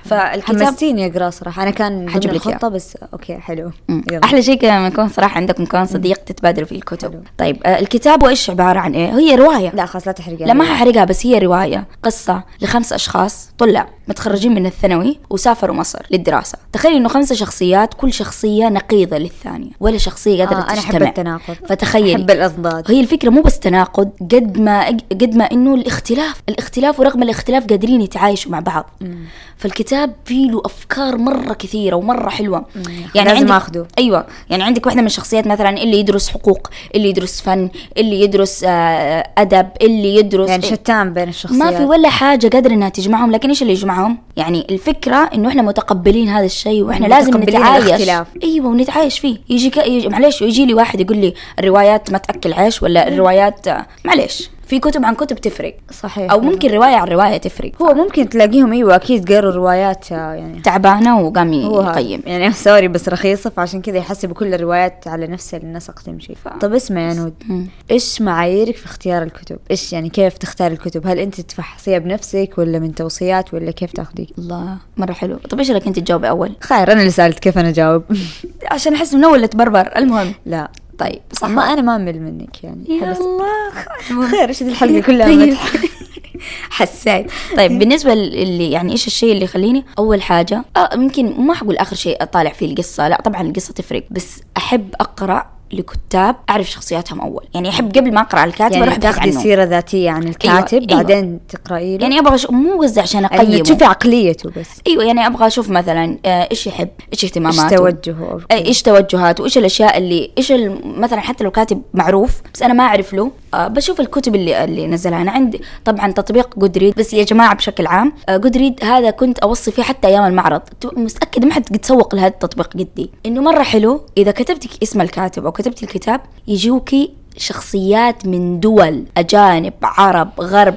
فالكتاب حمستيني اقراه صراحة. أنا كان حجيب ضمن لك. الخطة بس أوكي حلو. مم. يلا. أحلى شيء لما يكون صراحة عندكم كمان صديق تتبادلوا فيه الكتب. طيب آه الكتاب وإيش عبارة عن إيه؟ هي رواية. لا خلاص لا تحرقها لا ما ححرقها بس هي رواية. قصة لخمس أشخاص طلاب متخرجين من الثانوي وسافروا مصر للدراسة. تخيل إنه خمسة شخصيات كل شخصية نقيضة للثانية ولا شخصية قادرة آه أنا تجتمع. احب التناقض. فتخيلي أحب الاضداد هي الفكرة مو بس تناقض قد ما قد ما إنه الاختلاف، الاختلاف ورغم الاختلاف قادرين يتعايشوا مع بعض. فالكتاب فيه له أفكار مرة كثيرة ومرة حلوة. لازم عندك- آخده. أيوه، يعني عندك واحدة من الشخصيات مثلا اللي يدرس حقوق، اللي يدرس فن، اللي يدرس آه، أدب، اللي يدرس يعني شتان بين الشخصيات ما في ولا حاجة قادرة إنها تجمعهم، لكن إيش اللي يجمعهم؟ يعني الفكرة إنه إحنا متقبلين هذا الشيء وإحنا لازم نتعايش الاختلاف. أيوه ونتعايش فيه يجي, ك... يجي معليش يجي لي واحد يقول لي الروايات ما تأكل عيش ولا الروايات معليش في كتب عن كتب تفرق. صحيح أو ممكن رواية عن رواية تفرق. هو ممكن تلاقيهم إيوه أكيد قروا روايات آه، يعني. تعبانة وقام. يقيم. يعني sorry بس رخيصة فعشان كذا يحسبوا كل الروايات على نفس النسق تمشي. طب اسمع يا نود. إيش معاييرك في اختيار الكتب؟ إيش يعني كيف تختار الكتب؟ هل أنت تفحصيها بنفسك ولا من توصيات ولا كيف تاخذي؟ الله مرة حلو. طب إيش رايك انت تجاوبي أول؟ خير أنا اللي سألت كيف أنا أجاوب؟ عشان أحس من اول تبربر. المهم. لا. طيب صح. ما أنا ما أمل منك يعني. يا الله. خير إيش الحلقة كلها طيب. حسيت. طيب بالنسبة اللي يعني إيش الشيء اللي يخليني أول حاجة؟ آه يمكن ما حقول آخر شيء أطالع فيه القصة لا طبعا القصة تفرق بس أحب أقرأ لكتاب أعرف شخصياتهم أول. يعني أحب قبل ما أقرأ الكاتب أروح يعني ابحث تاخذي عنه سيرة ذاتية عن الكاتب أيوة. بعدين تقرأي له؟ يعني أبغى أشوف مو قصدي عشان يعني أقيمه. تشوفي عقليته بس. أيوه يعني أبغى أشوف مثلا آه، إيش يحب إيش إيش اهتماماته توجهه أو أي إيش توجهاته وايش الأشياء اللي إيش مثلا حتى لو كاتب معروف بس أنا ما أعرف له. آه بشوف الكتب اللي اللي نزلها. أنا عندي طبعا تطبيق جودريد بس يا جماعة بشكل عام آه جودريد هذا كنت أوصي فيه حتى أيام المعرض. متاكده ما حد قد سوق لهذا التطبيق قدي إنه مرة حلو إذا كتبتي اسم الكاتب أو كتبتي الكتاب يجوكي شخصيات من دول أجانب عرب غرب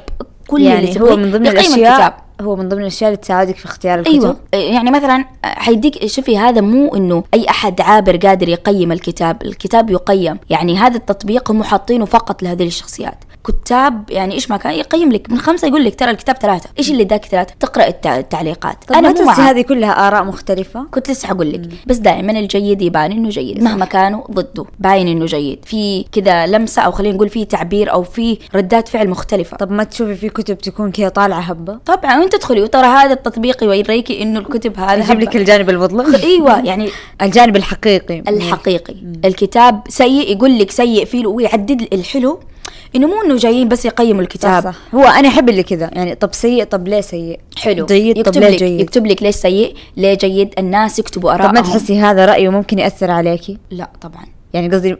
كل اللي يعني تبغيه. هو من ضمن الأشياء الكتاب. هو من ضمن الأشياء اللي تساعدك في اختيار الكتب؟ أيوه. يعني مثلا حيديك شوفي هذا مو إنه أي أحد عابر قادر يقيم الكتاب. الكتاب يقيم. يعني هذا التطبيق هم حاطينه فقط لهذه الشخصيات. كتاب يعني إيش ما كان يقيم لك من خمسة يقول لك ترى الكتاب ثلاثة. إيش اللي اداك ثلاثة؟ تقرأ التع- التعليقات. طب أنا مو. هذه كلها آراء مختلفة؟ كنت لسه حقول لك. بس دائما الجيد يبان إنه جيد. مهما كانوا ضده باين إنه جيد. في كذا لمسة أو خلينا نقول في تعبير أو في ردات فعل مختلفة. طب ما تشوفي في كتب تكون كذا طالعة هبة؟ طبعا وأنت تدخلي وترى هذا التطبيق يوريكي إنه الكتب هذا يجيب لك. الجانب المظلم إيوه يعني الجانب الحقيقي. الحقيقي. الكتاب سيء يقول لك سيء فيه ويعدد الحلو. إنه مو إنه جايين بس يقيموا صح الكتاب. صح هو أنا أحب اللي كذا يعني طب سيء طب ليه سيء؟ حلو. جيد طب يكتب ليه لك جيد؟ يكتب لك ليش سيء ليه جيد؟ الناس يكتبوا طب آرائهم. ما تحسي هذا رايه ممكن يأثر عليكي؟ لا طبعا. يعني قصدي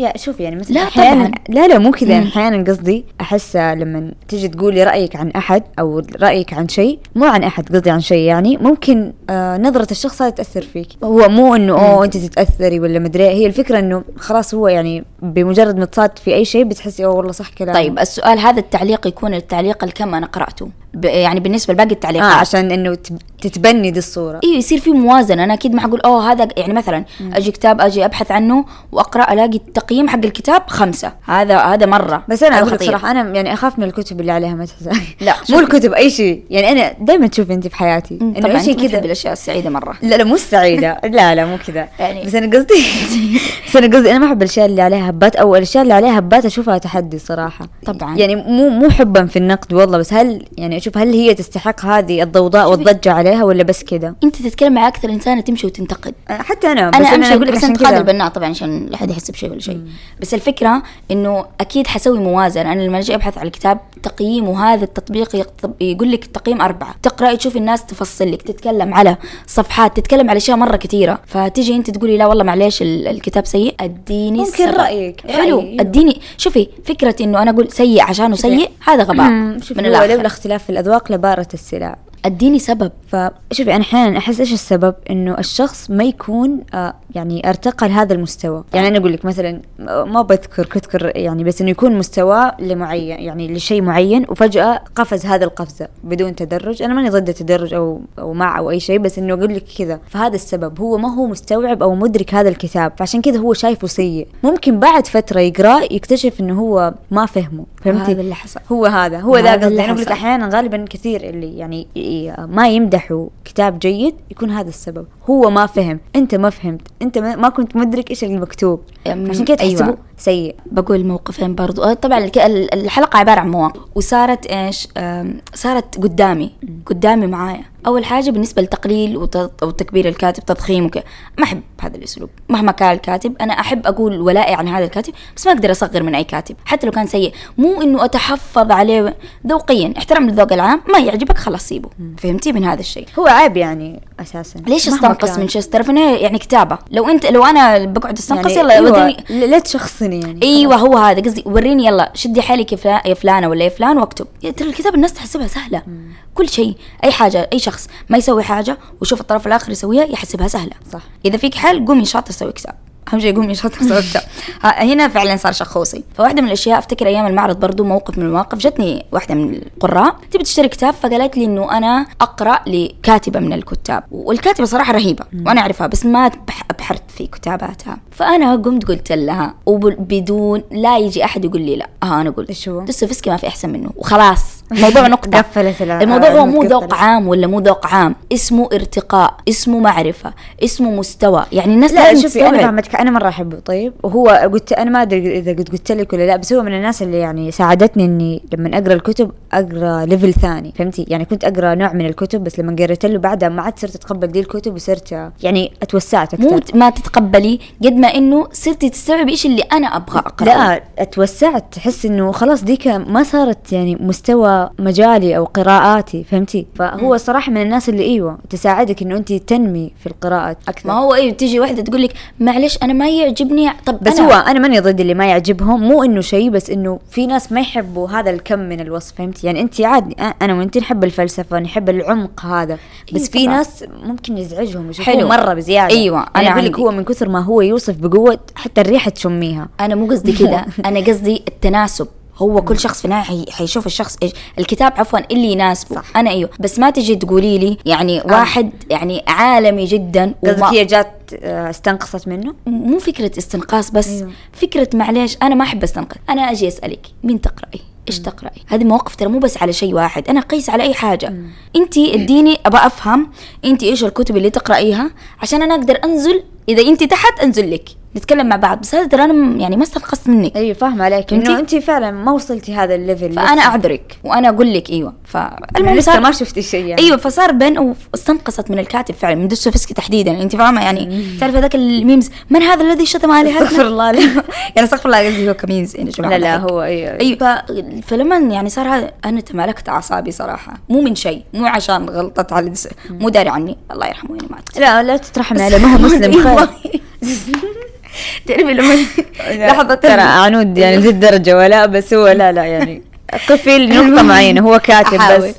يا شوفي يعني مثلا لا أحيانا طبعاً. لا لا مو كذا. أحيانا قصدي أحس لما تجي تقولي رأيك عن أحد أو رأيك عن شيء مو عن أحد قصدي عن شيء يعني ممكن آه نظرة الشخص هذا تأثر فيك. هو مو إنه أوه أنت تتأثري ولا مدري إيه. هي الفكرة إنه خلاص هو يعني بمجرد ما تصاد في أي شيء بتحسي أوه والله صح كلامه. طيب السؤال هذا التعليق يكون التعليق الكم أنا قرأته؟ يعني بالنسبة لباقي التعليقات. عشان إنه تب- تتبني دي الصورة. أيوه يصير في موازنة. أنا أكيد ما حقول أوه هذا يعني مثلا أجي كتاب أجي أبحث عنه وأقرأ ألاقي التقييم حق الكتاب خمسة. هذا هذا مرة. بس لك خطير. صراحة أنا يعني أخاف من الكتب اللي عليها مدح لا، مو. الكتب أي شيء. يعني أنا دائما تشوفي انت في حياتي طبعا أي شيء أنت كذا. تحبي الاشياء السعيده مرة. لا لا مو السعيدة لا لا مو كذا. يعني- بس أنا قصدي بس أنا قصدي أنا ما أحب الأشياء اللي عليها هبات أو الأشياء اللي عليها هبات أشوفها تحدي صراحة. طبعاً. يعني مو مو حبا في النقد والله بس هل يعني أشوف هل هي تستحق هذه الضوضاء والضجة عليها ولا بس كذا؟ أنت تتكلم مع أكثر إنسانة تمشي وتنتقد. حتى أنا بس أنا أنا أمشي أقول لك بس انتقاد البناء طبعا عشان لا احد يحس بشيء. ولا شيء. بس الفكرة إنه أكيد حسوي موازنة. أنا لما أجي أبحث على الكتاب تقييمه هذا التطبيق يقول لك التقييم أربعة. تقرأ تشوف الناس تفصل لك تتكلم على صفحات تتكلم على أشياء مرة كثيرة. فتيجي أنت تقولي لا والله معليش ال- الكتاب سيء أديني ممكن السبب. رأيك. حلو. رأيي،. أديني. شوفي فكرة إنه أنا أقول سيء عشانه سيء هذا غباء. من لولا الآخر. اختلاف في الأذواق لبارت السلع. أديني سبب. فشوفي أنا أحيانا أحس إيش السبب؟ إنه الشخص ما يكون آه يعني أرتقى لهذا المستوى. يعني أنا أقول لك مثلا آه، ما بذكر كذكر يعني بس إنه يكون مستواه لمعين يعني لشيء معين وفجأة قفز هذا القفزة بدون تدرج. أنا ماني ضد التدرج أو أو مع أو أي شيء بس إنه أقول لك كذا. فهذا السبب. هو ما هو مستوعب أو مدرك هذا الكتاب. فعشان كذا هو شايفه سيء. ممكن بعد فترة يقراه يكتشف إنه هو ما فهمه. فهمتي؟ هذا اللي حصل. هو هذا. هو ذا قصدي. أنا أقول لك. أحيانا غالبا كثير اللي يعني ما يمدحوا كتاب جيد يكون هذا السبب هو ما فهم انت ما فهمت انت ما كنت مدرك إيش المكتوب عشان تحسبه أيوة. سيء بقول موقفين برضو. آه، طبعا الحلقة عبارة عن مواقف. وصارت إيش؟ آم، صارت قدامي قدامي معايا. أول حاجة بالنسبة لتقليل وت- وتكبير الكاتب تضخيم وكذا. ما أحب هذا الأسلوب. مهما كان الكاتب أنا أحب أقول ولائي عن هذا الكاتب بس ما أقدر أصغر من أي كاتب. حتى لو كان سيء. مو إنه أتحفظ عليه. ذوقيا احترام للذوق العام ما يعجبك خلاص سيبه. فهمتي؟ من هذا الشيء. هو عيب يعني أساسا. ليش استنقص. من شيستر؟ في النهاية يعني كتابة. لو أنت لو أنا بقعد أستنقص يعني يلا أيوة. لا لا يعني. إيوه هو هذا. قصدي وريني يلا شدي حالك يا يا فلانة ولا يا فلان واكتب. ترى الكتاب الناس تحسبها سهلة. كل شيء أي حاجة أي شخص ما يسوي حاجة ويشوف الطرف الآخر يسويها يحسبها سهلة. صح. إذا فيك حل قومي شاطر سوي كتاب. أهم شيء سوي كتاب ها- هنا فعلا صار شخوصي فواحدة من الأشياء أفتكر أيام المعرض برضو موقف من المواقف جتني واحدة من القراء. تبي تشتري كتاب؟ فقالت لي إنه أنا أقرأ لكاتبة من الكتاب. والكاتبة صراحة رهيبة وأنا أعرفها بس ما بح- أبحرت في كتاباتها. فأنا قمت قلت لها وبدون لا يجي أحد يقول لي لا. آه أنا قلت. هو؟ دوستويفسكي ما في أحسن منه. وخلاص. الموضوع الع- الموضوع هو مو. ذوق عام ولا مو ذوق عام. اسمه ارتقاء اسمه معرفة اسمه مستوى. يعني الناس لا شوفي أنا. فاهمتك أنا مرة أحبه. طيب وهو قلت أنا ما أدري إذا قد قلت لك ولا لا بس هو من الناس اللي يعني ساعدتني إني لما أقرأ الكتب أقرأ ليفل ثاني. فهمتي؟ يعني كنت أقرأ نوع من الكتب بس لما قريت له بعدها ما عاد صرت أتقبل دي الكتب وصرت يعني أتوسعت أكثر. مو ما تتقبلي قد ما إنه صرتي تستوعبي إيش اللي أنا أبغى أقرأه. لا أتوسعت. تحس إنه خلاص ديك ما صارت يعني مستوى مجالي أو قراءاتي فهمتي؟ فهو صراحة من الناس اللي إيوه تساعدك إنه انت تنمي في القراءه أكثر. ما هو إيوه تيجي واحدة تقول لك معلش أنا ما يعجبني طب بس أنا هو أنا ماني ضد اللي ما يعجبهم مو إنه شيء بس إنه في ناس ما يحبوا هذا الكم من الوصف فهمتي؟ يعني انت عادي أنا وأنت نحب الفلسفة نحب العمق هذا بس إيه في طبعاً. ناس ممكن يزعجهم حلو. مرة بزيادة. أيوة، أنا أنا أقول لك. هو من كثر ما هو يوصف بقوة حتى الريحة تشميها. أنا مو قصدي كذا أنا قصدي التناسب. هو كل شخص في النهايه حي- حيشوف الشخص إيش. الكتاب عفوا اللي يناسبه. صح. أنا أيوه بس ما تجي تقولي لي يعني. واحد يعني عالمي جدا قصدك وما هي جات آه، استنقصت منه؟ مو فكرة استنقاص بس أيوه. فكرة معليش أنا ما أحب أستنقص. أنا أجي أسألك مين تقرأي؟ إيش تقرأي؟ هذه مواقف ترى مو بس على شيء واحد. أنا اقيس على أي حاجة. أنت اديني ابى أفهم أنت إيش الكتب اللي تقرأيها عشان أنا أقدر أنزل إذا أنت تحت أنزل لك. نتكلم مع بعض بس هذا ترى أنا يعني ما استنقصت منك. أيوه فاهمة عليك؟ انه انت فعلا ما وصلتي هذا ال level. فأنا لسه. أعذرك وأنا أقول لك أيوه. فالمهم المهم لسه ما شفتي شيء يعني. أيوه فصار بين واستنقصت من الكاتب فعلا من دوستويفسكي تحديدا. انت فاهمة؟ يعني تعرف هذاك ال memes من هذا الذي شتم الهتنا استغفر الله. يعني استغفر الله قصدي هو ك memes يعني لا لا. هو أيوه. أيوه. فلما يعني صار هذا أنا تمالكت أعصابي صراحة. مو من شيء مو عشان غلطت على. مو داري عني. الله يرحمه يعني مات لا لا تترحم عليه ما هو مسلم خير. تعرفي لما لحظة ترى عنود يعني ذي الدرجة ولا بس هو لا لا يعني قفي لنقطة معينة هو كاتب. بس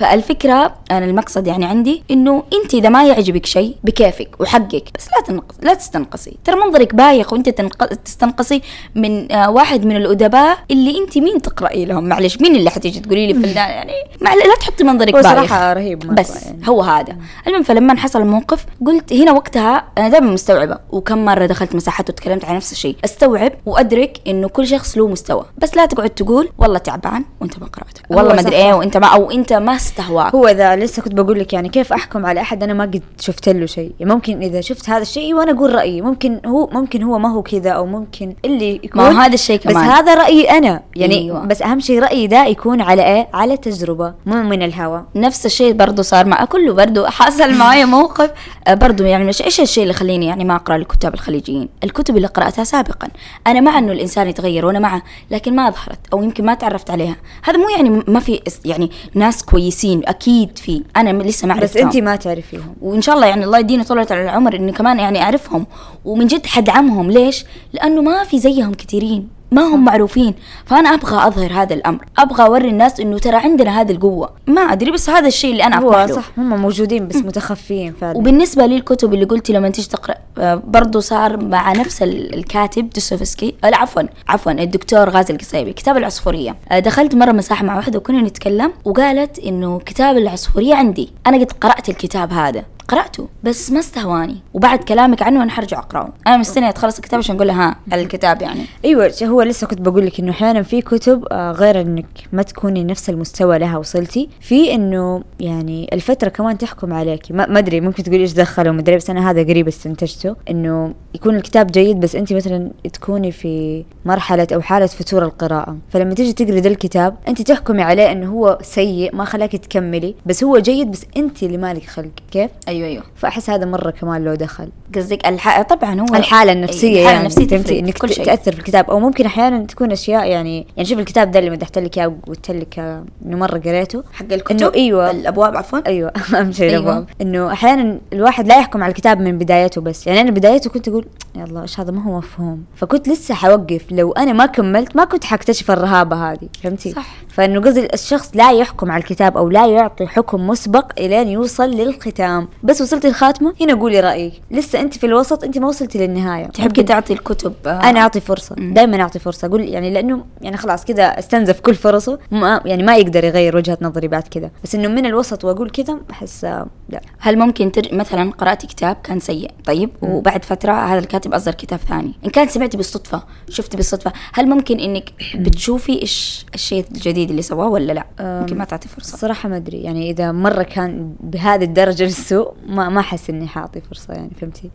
فالفكرة أنا المقصد يعني عندي إنه أنت إذا ما يعجبك شيء بكيفك وحقك بس لا تنقص لا تستنقصي. ترى منظرك بايخ وأنت تنق... تستنقصي من آه واحد من الأدباء اللي أنت مين تقرأي لهم؟ معلش مين اللي حتيجي تقولي لي فلان يعني مع... لا تحطي منظرك بايخ. صراحة رهيب مرة بس يعني. هو هذا. المهم فلما حصل الموقف قلت هنا وقتها أنا دائما مستوعبة. وكم مرة دخلت مساحات وتكلمت عن نفس الشيء. أستوعب وأدرك إنه كل شخص له مستوى. بس لا تقعد تقول والله تعبان وانت ما هو والله ما أدري إيه وأنت ما أو أنت ما استهواك هو ذا لسه كنت بقول لك يعني كيف أحكم على أحد؟ أنا ما قد شفت له شيء. ممكن إذا شفت هذا الشيء وأنا أقول رأيي. ممكن هو ممكن هو ما هو كذا أو ممكن اللي يكون ما هو هذا الشيء بس كمان. هذا رأيي أنا. يعني أيوة. بس أهم شيء رأيي ده يكون على إيه؟ على تجربة مو من الهوى نفس الشيء برضو صار مع كله برضو حصل معي موقف. آه، برضو يعني مش إيش الشيء اللي خليني يعني ما أقرأ الكتاب الخليجيين؟ الكتب اللي قرأتها سابقا. أنا مع إنه الإنسان يتغير وأنا معه لكن ما ظهرت أو يمكن ما تعرفت عليها. هذا مو يعني ما في يعني ناس كويسين أكيد في. أنا لسه ما بس عرفتهم. انت ما تعرفيهم. وإن شاء الله يعني الله يديني طولة العمر إني كمان يعني أعرفهم. ومن جد حدعمهم. ليش؟ لأنه ما في زيهم كثيرين. ما هم معروفين. فأنا أبغى أظهر هذا الأمر. أبغى أوري الناس إنه ترى عندنا هذه القوة. ما أدري بس هذا الشيء اللي أنا هو صح هم موجودين بس متخفيين فعلا. وبالنسبة لي الكتب اللي قلتي لما تيجي تقرأ آه، برضو صار مع نفس ال- الكاتب دوستويفسكي. آه، لا عفوا عفوا الدكتور غازي القصيبي كتاب العصفورية. آه، دخلت مرة مساحة مع واحدة وكنا نتكلم وقالت إنه كتاب العصفورية عندي. أنا قد قرأت الكتاب هذا. قرأته بس ما استهواني. وبعد كلامك عنه أنا حرجع أقرأه. أنا مستنيه تخلص الكتاب عشان أقول لها ها على الكتاب يعني. أيوه هو لسه كنت بقول لك إنه أحيانا في كتب آه، غير إنك ما تكوني نفس المستوى لها وصلتي. في إنه يعني الفترة كمان تحكم عليك. ما أدري ممكن تقولي إيش دخله أدري بس أنا هذا قريب استنتجته. إنه يكون الكتاب جيد بس أنت مثلا تكوني في مرحلة أو حالة فتور القراءة. فلما تيجي تقري ذا الكتاب أنت تحكمي عليه إنه هو سيء ما خلاك تكملي بس هو جيد بس أنت اللي مالك خلق. كيف؟ أيوه أيوه. فأحس هذا مرة كمان له دخل. قصدك الح... طبعا هو الحالة النفسية الحالة يعني النفسية فهمتي؟ إنك كل شيء. تأثر في الكتاب. أو ممكن أحيانا تكون أشياء يعني يعني شوف الكتاب ده اللي مدحت لك إياه وقلت لك إنه مرة قريته. حق الكتب؟ إنه أيوه. الأبواب عفوا. أيوه. اهم شيء أيوة. الابواب إنه أحيانا الواحد لا يحكم على الكتاب من بدايته بس. يعني أنا بدايته كنت أقول يلا إيش هذا؟ ما هو مفهوم. فكنت لسه حوقف. لو أنا ما كملت ما كنت حكتشف الرهابة هذه. فهمتي؟ صح. فإنه قصدي الشخص لا يحكم على الكتاب أو لا يعطي حكم مسبق إلين يوصل للختام. بس وصلت الخاتمة؟ هنا قولي رايك لسه أنت في الوسط أنت ما وصلتي للنهاية. تحبي تعطي الكتب آه، أنا أعطي فرصة. دائما أعطي فرصة. أقول يعني لأنه يعني خلاص كذا استنزف كل فرصه. ما يعني ما يقدر يغير وجهة نظري بعد كذا بس إنه من الوسط وأقول كذا احس آه، لا. هل ممكن تر... مثلا قرأتي كتاب كان سيء؟ طيب. وبعد فترة هذا الكاتب أصدر كتاب ثاني. إن كان سمعتي بالصدفة شفتي بالصدفة هل ممكن إنك بتشوفي إيش الشيء الجديد اللي سواه ولا لا؟ ممكن ما تعطي فرصة. الصراحه ما أدري. يعني إذا مرة كان بهذه الدرجة للسوء ما ما أحس إني حأعطي فرصة يعني فهمتي؟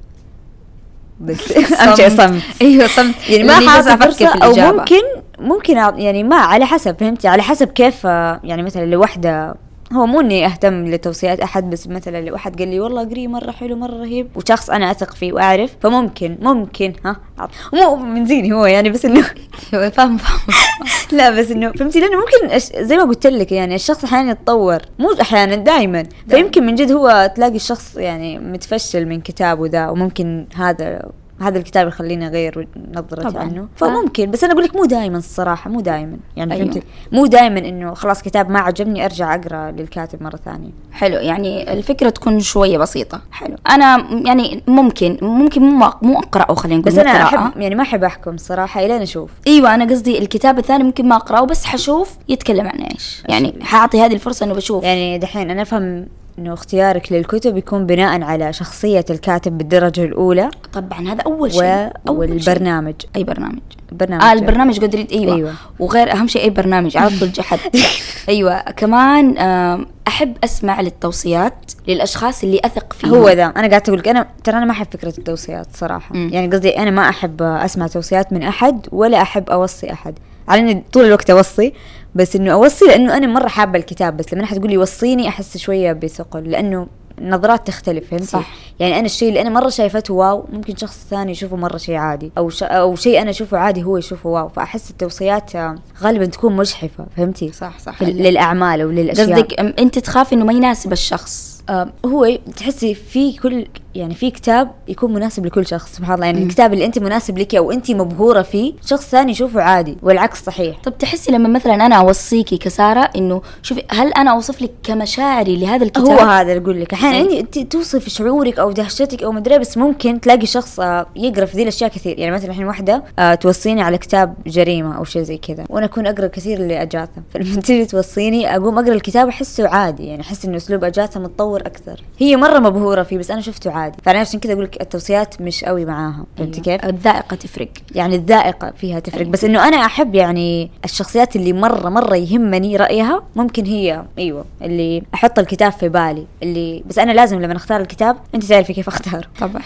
بس أمشي صمت. أيوه صمت. يعني ما حاطي أفكر فرصة في أو الإجابة. ممكن ممكن يعني ما على حسب فهمتي؟ على حسب كيف يعني مثلا لو واحدة هو مو إني أهتم لتوصيات أحد بس مثلا لو واحد قال لي والله اقري مرة حلو مرة رهيب وشخص أنا أثق فيه وأعرف فممكن ممكن ها مو من زيني هو يعني بس إنه أيوه فاهم فاهم. لا بس إنه فهمتي؟ لأنه ممكن أش... زي ما قلت لك يعني الشخص أحيانا يتطور مو أحيانا دائما فيمكن من جد هو تلاقي الشخص يعني متفشل من كتابه ذا وممكن هذا هذا الكتاب يخليني أغير نظرتي طبعاً. عنه. فممكن بس أنا أقول لك مو دائما الصراحة مو دائما يعني أيوة. فهمتي مو دائما إنه خلاص كتاب ما عجبني أرجع أقرأ للكاتب مرة ثانية. حلو. يعني الفكرة تكون شوية بسيطة. حلو. أنا م- يعني ممكن ممكن مو مو أقرأه خلينا نقول بس أنا. احب يعني ما أحب أحكم صراحة الين أشوف. أيوه أنا قصدي الكتاب الثاني ممكن ما أقرأه بس حشوف يتكلم عن إيش. يعني حاعطي هذه الفرصة إنه بشوف. يعني دحين أنا أفهم إنه اختيارك للكتب يكون بناء على شخصية الكاتب بالدرجة الأولى طبعا هذا أول شيء و... أول شيء. والبرنامج. أي برنامج؟ برنامج. آه البرنامج قدرت أيوه, أيوة. وغير أهم شيء أي برنامج على طول جحد. أيوه. كمان أحب أسمع للتوصيات للأشخاص اللي أثق فيهم. هو ذا أنا قاعدة أقول لك أنا ترى أنا ما أحب فكرة التوصيات صراحة. مم. يعني قصدي أنا ما أحب أسمع توصيات من أحد ولا أحب أوصي أحد. على إني طول الوقت أوصي بس إنه أوصي لأنه أنا مرة حابة الكتاب بس لما أحد يقول لي وصيني أحس شوية بثقل لأنه النظرات تختلف فهمتي؟ صح. يعني أنا الشيء اللي أنا مرة شايفته واو ممكن شخص ثاني يشوفه مرة شيء عادي أو ش... أو شيء أنا أشوفه عادي هو يشوفه واو فأحس التوصيات غالبا تكون مجحفة فهمتي؟ صح صح للأعمال أو للأشياء قصدك أنت تخافي إنه ما يناسب الشخص هو تحسي في كل يعني في كتاب يكون مناسب لكل شخص سبحان الله. يعني الكتاب اللي أنت مناسب لك أو أنت مبهورة فيه شخص ثاني يشوفه عادي والعكس صحيح. طب تحسي لما مثلا أنا أوصيكي كسارة إنه شوفي هل أنا أوصف لك كمشاعري لهذا الكتاب؟ هو هذا اللي أقول لك. أحيانا أي. أنت توصف شعورك أو دهشتك أو مدري بس ممكن تلاقي شخص آه، يقرأ في ذي الأشياء كثير. يعني مثلا الحين واحدة آه، توصيني على كتاب جريمة أو شيء زي كذا وأنا أكون أقرأ كثير لاجاثا فلما تيجي توصيني أقوم أقرأ الكتاب أحسه عادي. يعني أحس إنه أسلوب اجاثا متطور أكثر. هي مرة مبهورة فيه بس أنا شفته عادي. فانا عشان كذا أقول لك التوصيات مش قوي معاها. فهمتي كيف؟ الذائقة تفرق. يعني الذائقة فيها تفرق. بس إنه أنا أحب يعني الشخصيات اللي مرة مرة يهمني رأيها ممكن هي أيوه اللي أحط الكتاب في بالي اللي بس أنا لازم لما أختار الكتاب أنت تعرفي كيف اختاره طبعا.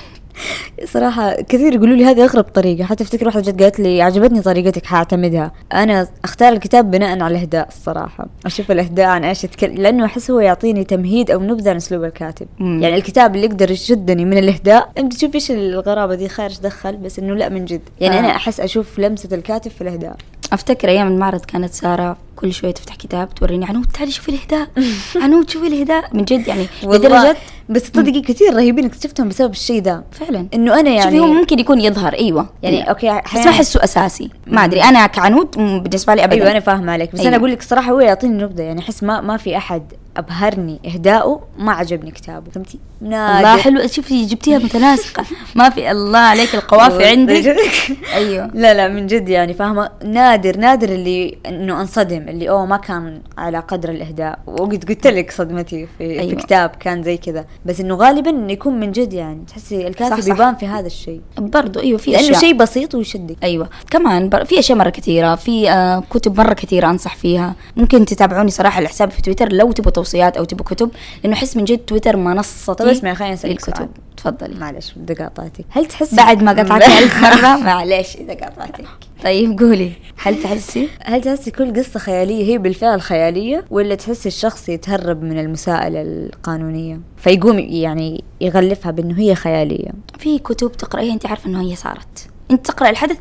صراحة كثير يقولوا لي هذه أغرب طريقة. حتى أفتكر واحدة جت قالت لي عجبتني طريقتك حأعتمدها. أنا أختار الكتاب بناء على الإهداء الصراحة. أشوف الإهداء عن إيش يتكلم لأنه أحس هو يعطيني تمهيد أو نبذة عن أسلوب الكاتب. مم. يعني الكتاب اللي يقدر يشدني من الإهداء أنت تشوف إيش الغرابة دي خارج دخل بس إنه لا من جد. يعني آه. أنا أحس أشوف لمسة الكاتب في الإهداء. أفتكر أيام المعرض كانت سارة كل شوية تفتح كتاب توريني عنود تعالي شوفي الإهداء. عنود شوفي الإهداء. من جد يعني لدرجه بس تصدقي كثير رهيبين اكتشفتهم بسبب الشيء ده. فعلا. إنه أنا يعني شوفي هو ممكن يكون يظهر أيوه. يعني أوكي بس ما أحسه أساسي. ما أدري. أنا كعنود بالنسبة لي ابدا. أيوه أنا فاهمة عليك. بس أيوة. أنا أقول لك صراحة هو يعطيني نبذة. يعني أحس ما ما في أحد أبهرني اهداؤه ما عجبني كتابه. فهمتي؟ الله حلو. شوفي جبتيها متناسقة. ما في الله عليك القوافي عندك. أيوه. لا لا من جد يعني فاهمة؟ نادر نادر اللي إنه أنصدم. اللي أوه ما كان على قدر الإهداء. وقد قلت لك صدمتي في, أيوة. في كتاب كان زي كذا. بس إنه غالبا انه يكون من جد يعني. تحسي الكاتب. يبان في هذا الشيء. برضو أيوه في لأنه أشياء. شيء بسيط ويشدك. أيوه. كمان بر... في أشياء مرة كثيرة في آه كتب مرة كثيرة أنصح فيها. ممكن تتابعوني صراحة الحساب في تويتر لو تبغوا توصيات أو تبغوا كتب لأنه أحس من جد تويتر منصتي طيب اسمعي خليني أسألك سؤال. تفضلي. معلش بدي قاطعتك هل تحسي بعد ما قطعتي ألف مرة معلش إذا قطعتك طيب قولي. هل تحسي؟ هل تحسي كل قصة خيالية هي بالفعل خيالية ولا تحسي الشخص يتهرب من المساءلة القانونية؟ فيقوم يعني يغلفها بأنه هي خيالية. في كتب تقرأيها أنت عارفة أنه هي صارت. أنت تقرأ الحدث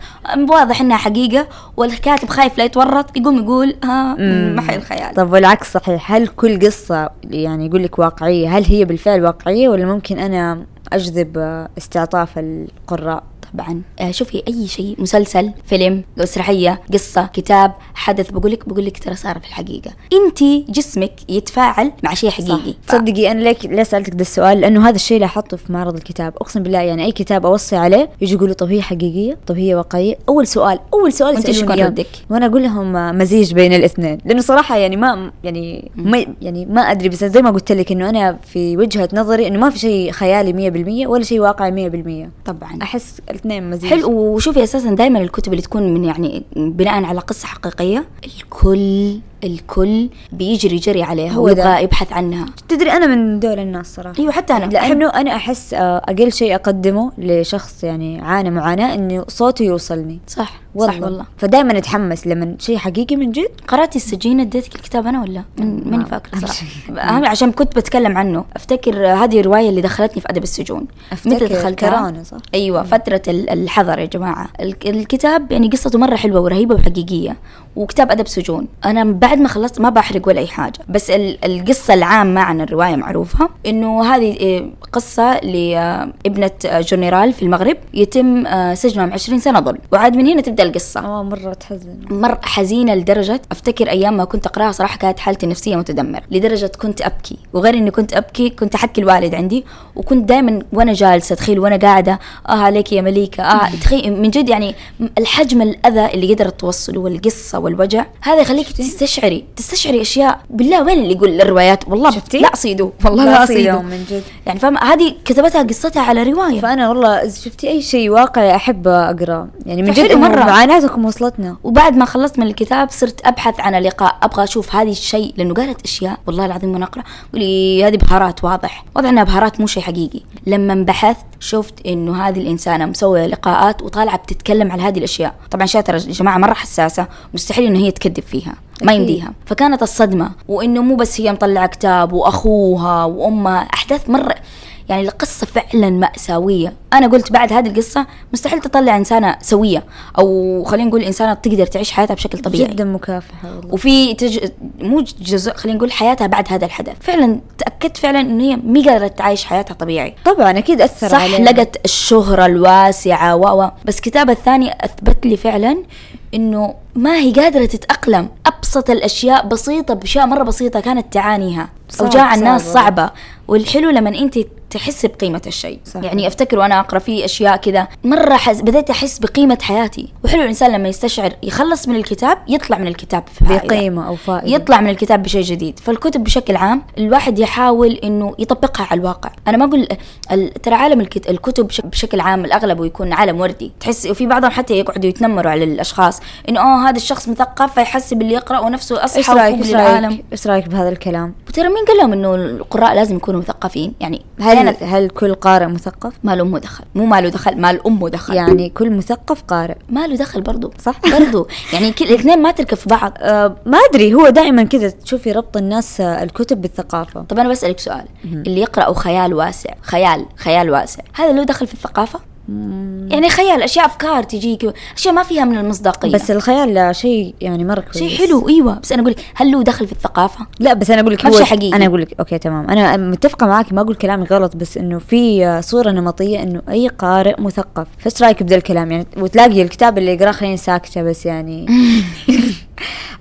واضح أنها حقيقة والكاتب خايف لا يتورط يقوم يقول ها محي الخيال طب والعكس صحيح هل كل قصة يعني يقول لك واقعية هل هي بالفعل واقعية ولا ممكن أنا أجذب آه، استعطاف القراء؟ طبعا. آه شوفي أي شيء مسلسل فيلم مسرحية قصة كتاب حدث بقول لك بقول لك ترى صار في الحقيقة. أنت جسمك يتفاعل مع شيء حقيقي. ف- تصدقي أنا ليك ليه سألتك ده السؤال؟ لأنه هذا الشيء أحطه في معرض الكتاب. أقسم بالله يعني أي كتاب أوصي عليه يجي يقولوا طب هي حقيقية طب هي واقعية. أول سؤال أول سؤال يكون إياه. ردك؟ وأنا أقول لهم مزيج بين الاثنين. لأنه صراحة يعني ما يعني ما يعني ما أدري بس زي ما قلت لك إنه أنا في وجهة نظري إنه ما في شيء خيالي 100% ولا شيء واقعي 100% طبعا. أحس الاثنين مزيج. حلو وشوفي أساسا دائما الكتب اللي تكون من يعني بناء على قصة حقيقية. الكل الكل بيجري جري عليها هو. ويبغى يبحث عنها. تدري أنا من دول الناس صراحة. أيوه حتى أنا. لأنه أنا أحس آه، أقل شيء أقدمه لشخص يعني عانى معاناة إنه صوته يوصلني. صح والله. صح والله. فدائما أتحمس لما شيء حقيقي من جد. قرأتي السجين اديتك الكتاب أنا ولا؟ من ماني فاكرة صراحة. أهم عشان كنت بتكلم عنه. أفتكر هذه الرواية اللي دخلتني في أدب السجون. أفتكر دخلتها؟ صح؟ أيوه فترة ال- الحظر يا جماعة. الك- الكتاب يعني قصته مرة حلوة ورهيبة وحقيقية. وكتاب أدب سجون. أنا بعد ما خلصت ما بحرق ولا أي حاجة. بس ال- القصة العامة عن الرواية معروفة. إنه هذه إيه، قصة لابنه جنرال في المغرب يتم آه، سجنهم 20 سنة ظلم وعاد من هنا تبدأ القصة. آه مرة تحزن. مرة حزينة لدرجة أفتكر أيام ما كنت أقرأها صراحة كانت حالتي النفسية متدمرة. لدرجة كنت أبكي. وغير إني كنت أبكي كنت أحكي الوالد عندي. وكنت دائما وأنا جالسة تخيل وأنا قاعدة آه عليك يا مليكة آه تخيل من جد يعني الحجم الأذى اللي قدرت توصله والقصة والوجع. هذا يخليك تستشعري تستشعري أشياء. بالله وين اللي يقول الروايات والله شفتي؟ لا أصيده. والله لا أصيده. يوم من جد. يعني فاهمة؟ هذه كتبتها قصتها على رواية. فأنا والله شفتي أي شيء واقعي أحب أقرأ. يعني من جد مرة. معاناتكم وصلتنا. وبعد ما خلصت من الكتاب صرت أبحث عن لقاء أبغى أشوف هذه الشيء. لأنه قالت أشياء والله العظيم وأنا أقرأ. قولي هذه بهارات واضح. واضح انها بهارات مو شيء حقيقي. لما بحثت شفت إنه هذه الإنسانة مسوية لقاءات وطالعة بتتكلم على هذه الأشياء. طبعا شاتر يا جماعة مرة حساسة. مستحيل انه هي تكذب فيها ما. يمديها فكانت الصدمة وإنه مو بس هي مطلعة كتاب وأخوها وأمها أحداث مرة يعني القصة فعلا مأساوية أنا قلت بعد هذه القصة مستحيل تطلع إنسانة سوية أو خلينا نقول إنسانة تقدر تعيش حياتها بشكل طبيعي. جدا مكافحة والله. وفي تج... مو جزء خلينا نقول حياتها بعد هذا الحدث. فعلا تأكدت فعلا إن هي ما قدرت تعيش حياتها طبيعي. طبعا أكيد أثر صح عليها. لقت الشهرة الواسعة و بس كتابها الثاني أثبت لي فعلا إنه ما هي قادرة تتأقلم. أبسط الأشياء بسيطة بأشياء مرة بسيطة كانت تعانيها أوجاع الناس صعب صعبة. والحلو لما أنت تحس بقيمة الشيء. صح. يعني أفتكر وأنا أقرأ فيه أشياء كذا مرة حس... بديت أحس بقيمة حياتي. وحلو الإنسان لما يستشعر يخلص من الكتاب يطلع من الكتاب فائدة. بقيمة أو فائدة. يطلع من الكتاب بشيء جديد. فالكتب بشكل عام الواحد يحاول إنه يطبقها على الواقع. أنا ما أقول ال- ترى عالم الكت- الكتب بش- بشكل عام الأغلب يكون عالم وردي. تحس وفي بعضهم حتى يقعدوا يتنمروا على الأشخاص. إنه آه هذا الشخص مثقف فيحسب اللي يقرأ نفسه إيش أصحى رأيك؟ للعالم. رأيك بهذا الكلام؟ وترى مين قال لهم إنه القراء لازم يكونوا مثقفين؟ يعني هل هل هل كل قارئ مثقف؟ ما له امه دخل. مو ما له دخل ما له امه دخل. يعني كل مثقف قارئ. ما له دخل برضو. صح. برضو. يعني كل الاثنين ما تركب في بعض. آه ما أدري هو دائما كذا تشوفي ربط الناس آه، الكتب بالثقافة. طب أنا بسألك سؤال. اللي يقرأوا خيال واسع خيال خيال واسع هذا له دخل في الثقافة؟ يعني خيال أشياء أفكار تجيك أشياء ما فيها من المصداقية. بس الخيال شيء يعني مره كويس شيء حلو إيوه. بس أنا أقول لك هل له دخل في الثقافة؟ لا بس أنا أقول لك هو حقيقي. أنا أقول لك أوكي تمام. أنا متفقة معك ما أقول كلامي غلط بس إنه في صورة نمطية إنه أي قارئ مثقف فايش رايك بذا الكلام. يعني وتلاقي الكتاب اللي يقراه خليني ساكتة بس يعني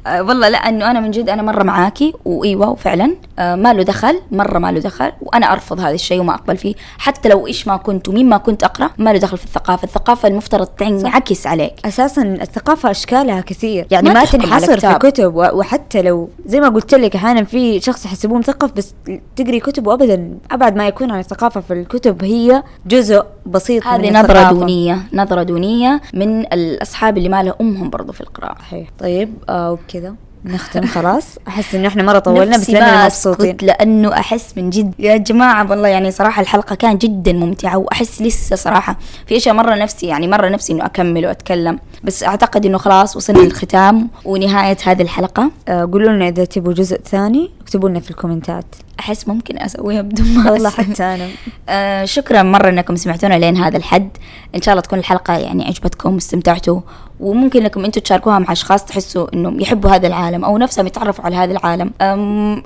آه والله لا إنه أنا من جد أنا مرة معاكي وايوه وفعلا آه ما له دخل مرة ما له دخل وأنا أرفض هذا الشيء وما أقبل فيه. حتى لو إيش ما كنت ومين ما كنت أقرأ ما له دخل في الثقافة. الثقافة المفترض تنعكس عليك. أساسا الثقافة أشكالها كثير. يعني ما ما, تنحصر في. كتب وحتى لو زي ما قلت لك أحيانا في شخص يحسبوه مثقف بس تقري كتب وابدا أبعد ما يكون عن الثقافة في الكتب هي جزء بسيط هذه من نظرة الثقافة. دونية نظرة دونية من الأصحاب اللي ما له أمهم برضو في القراءة. صحيح. طيب آه وبكذا نختم خلاص. أحس إنه إحنا مرة طولنا بس لأننا مبسوطين. لأنه أحس من جد يا جماعة والله يعني صراحة الحلقة كانت جدا ممتعة وأحس لسه صراحة في أشياء مرة نفسي يعني مرة نفسي إنه أكمل وأتكلم. بس أعتقد إنه خلاص وصلنا للختام ونهاية هذه الحلقة. آه قولوا لنا إذا تبوا جزء ثاني. اكتبوا لنا في الكومنتات. أحس ممكن أسويها بدون ما والله. حتى أنا. آه شكرا مرة إنكم سمعتونا لين هذا الحد. إن شاء الله تكون الحلقة يعني عجبتكم واستمتعتوا. وممكن إنكم أنتم تشاركوها مع أشخاص تحسوا إنهم يحبوا هذا العالم أو نفسهم يتعرفوا على هذا العالم.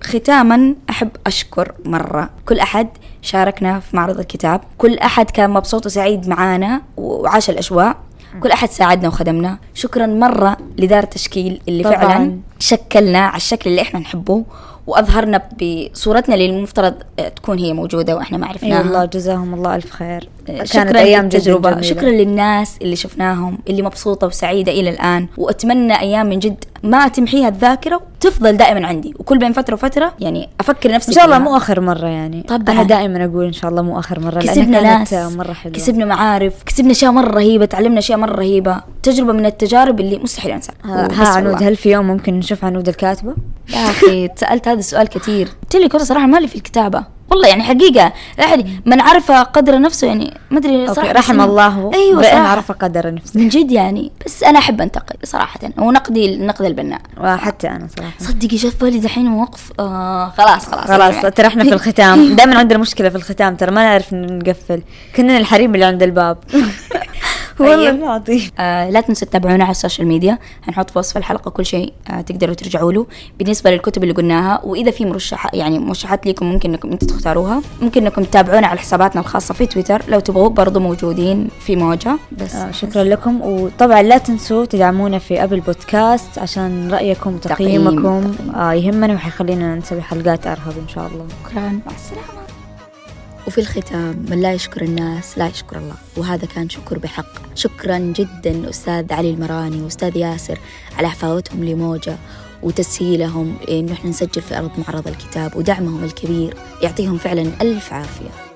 ختاما أحب أشكر مرة كل أحد شاركنا في معرض الكتاب. كل أحد كان مبسوط وسعيد معانا وعاش الأجواء. كل أحد ساعدنا وخدمنا. شكرا مرة لدار التشكيل اللي طبعاً. فعلا شكلنا على الشكل اللي إحنا نحبه. وأظهرنا بصورتنا اللي المفترض تكون هي موجودة وإحنا ما اي عرفناها. والله جزاهم الله ألف خير. كانت شكرا أيام جميلة. شكرا للناس اللي شفناهم اللي مبسوطة وسعيدة إلى الآن. وأتمنى أيام من جد ما تمحيها الذاكرة وتفضل دائما عندي وكل بين فترة وفترة يعني أفكر نفسي إن شاء الله. مو آخر مرة يعني طبعاً. أنا دائما أقول إن شاء الله مو آخر مرة كسبنا ناس مرة حلوة كسبنا معارف كسبنا أشياء مرة رهيبة تعلمنا أشياء مرة رهيبة تجربة من التجارب اللي مستحيل أنساها ها, وبس ها عنود. هل في يوم ممكن نشوف عنود الكاتبة؟ يا أخي سألت هذا السؤال كثير قلت لك والله صراحة مالي في الكتابة والله يعني حقيقة الواحد من عرف قدر نفسه يعني ما أدري صراحة رحم الله أيوه بأن عرف قدر نفسه. من جد يعني بس أنا أحب أنتقد صراحة ونقدي النقد البناء. وحتى أنا صراحة. صدقي في بالي دحين موقف آه خلاص خلاص. خلاص يعني. ترى إحنا في الختام. دائما عندنا مشكلة في الختام ترى ما نعرف نقفل. كنا الحريم اللي عند الباب. والله طيب. العظيم. آه لا تنسوا تتابعونا على السوشيال ميديا. هنحط في وصف الحلقة كل شيء آه تقدروا ترجعوا له. بالنسبة للكتب اللي قلناها وإذا في مرشحات يعني مرشحات لكم ممكن إنكم أنتم تختاروها. ممكن إنكم تتابعونا على حساباتنا الخاصة في تويتر. لو تبغوا برضو موجودين في موجة بس آه شكرا لكم. وطبعا لا تنسوا تدعمونا في ابل بودكاست عشان رأيكم تقييم. وتقييمكم آه يهمنا وحيخلينا نسوي حلقات أرهب إن شاء الله. شكرا. مع السلامة. وفي الختام من لا يشكر الناس لا يشكر الله. وهذا كان شكر بحق. شكرا جدا أستاذ علي المراني وأستاذ ياسر على حفاوتهم لموجة وتسهيلهم إنه إحنا نسجل في أرض معرض الكتاب ودعمهم الكبير. يعطيهم فعلا ألف عافية.